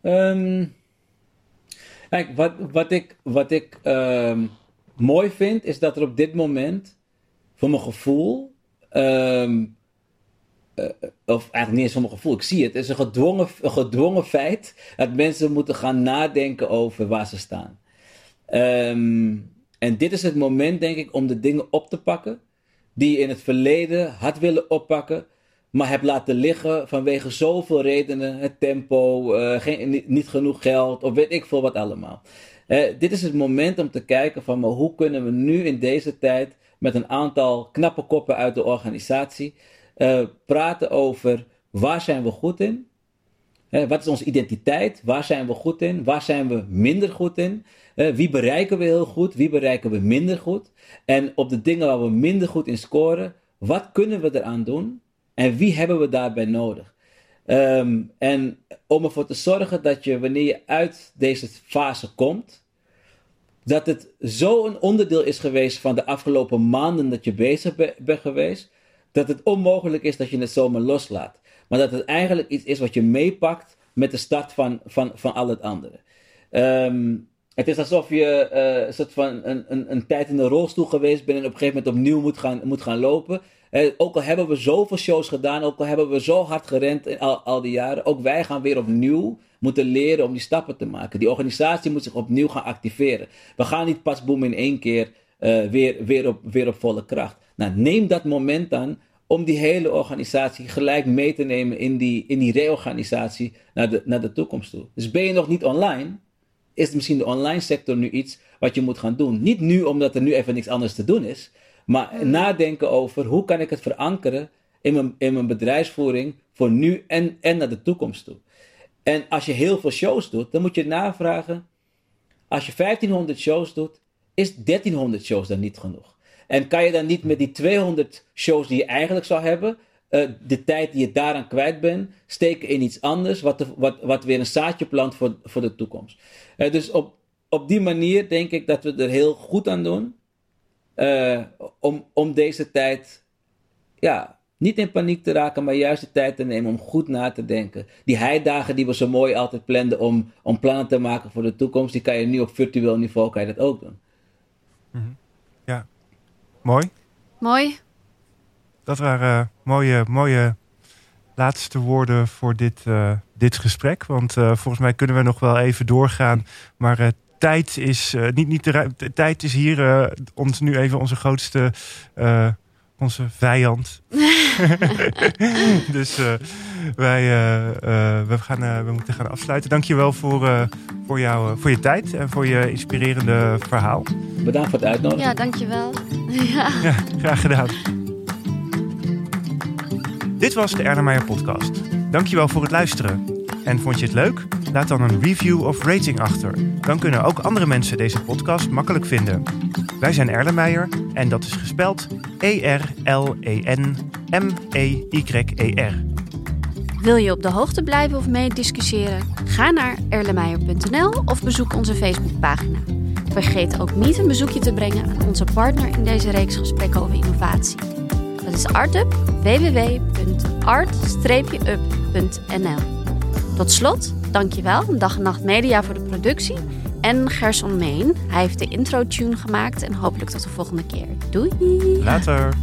Um, Kijk, wat, wat ik, wat ik um, mooi vind, is dat er op dit moment, voor mijn gevoel, um, of eigenlijk niet eens voor mijn gevoel, ik zie het, het is een gedwongen, een gedwongen feit dat mensen moeten gaan nadenken over waar ze staan. Um, en dit is het moment, denk ik, om de dingen op te pakken die je in het verleden had willen oppakken, maar heb laten liggen vanwege zoveel redenen. Het tempo, uh, geen, niet genoeg geld of weet ik veel wat allemaal. Uh, dit is het moment om te kijken van maar hoe kunnen we nu in deze tijd met een aantal knappe koppen uit de organisatie uh, praten over waar zijn we goed in? wat is onze identiteit? Waar zijn we goed in? Waar zijn we minder goed in? Wie bereiken we heel goed? Wie bereiken we minder goed? En op de dingen waar we minder goed in scoren, wat kunnen we eraan doen? En wie hebben we daarbij nodig? Um, en om ervoor te zorgen dat je, wanneer je uit deze fase komt, dat het zo een onderdeel is geweest van de afgelopen maanden dat je bezig bent geweest, dat het onmogelijk is dat je het zomaar loslaat. Maar dat het eigenlijk iets is wat je meepakt met de start van, van, van al het andere. Um, het is alsof je uh, een soort van een, een, een tijd in de rolstoel geweest bent en op een gegeven moment opnieuw moet gaan, moet gaan lopen. Eh, ook al hebben we zoveel shows gedaan, ook al hebben we zo hard gerend al, al die jaren, ook wij gaan weer opnieuw moeten leren om die stappen te maken. Die organisatie moet zich opnieuw gaan activeren. We gaan niet pas boem in één keer uh, weer, weer, op, weer op volle kracht. Nou, neem dat moment dan om die hele organisatie gelijk mee te nemen in die, in die reorganisatie naar naar de toekomst toe. Dus ben je nog niet online, is misschien de online sector nu iets wat je moet gaan doen. Niet nu omdat er nu even niks anders te doen is, maar nadenken over hoe kan ik het verankeren in mijn, in mijn bedrijfsvoering voor nu en, en naar de toekomst toe. En als je heel veel shows doet, dan moet je navragen, als je 1500 shows doet, is 1300 shows dan niet genoeg? En kan je dan niet met die 200 shows die je eigenlijk zou hebben, uh, de tijd die je daaraan kwijt bent, steken in iets anders, wat, de, wat, wat weer een zaadje plant voor, voor de toekomst. Uh, dus op, op die manier denk ik dat we er heel goed aan doen. Uh, om, om deze tijd ja, niet in paniek te raken, maar juist de tijd te nemen om goed na te denken. Die heidagen die we zo mooi altijd planden om, om plannen te maken voor de toekomst, die kan je nu op virtueel niveau kan je dat ook doen. Mm -hmm. Ja, mooi. Mooi. Dat waren uh, mooie, mooie laatste woorden voor dit, uh, dit gesprek. Want uh, volgens mij kunnen we nog wel even doorgaan. Maar tijd is uh, niet, niet de, de, tijd is hier uh, ons nu even onze grootste uh, onze vijand. dus wij we, gaan, we moeten gaan afsluiten. Dankjewel voor, voor, jou, voor je tijd en voor je inspirerende verhaal. Bedankt voor het uitnodigen. Ja, dankjewel. ja. ja, graag gedaan. Dit was de Ernemeyer podcast. Dankjewel voor het luisteren. En vond je het leuk? Laat dan een review of rating achter. Dan kunnen ook andere mensen deze podcast makkelijk vinden. Wij zijn Erlenmeyer en dat is gespeld E-R-L-E-N-M-E-Y-E-R. Wil je op de hoogte blijven of meediscussiëren? Ga naar erlenmeyer.nl of bezoek onze Facebookpagina. Vergeet ook niet een bezoekje te brengen aan onze partner in deze reeks gesprekken over innovatie. Dat is ArtUp, www.art-up.nl. Tot slot, dankjewel Dag en Nacht Media voor de productie en Gerson Meen. Hij heeft de intro-tune gemaakt en hopelijk tot de volgende keer. Doei! Later.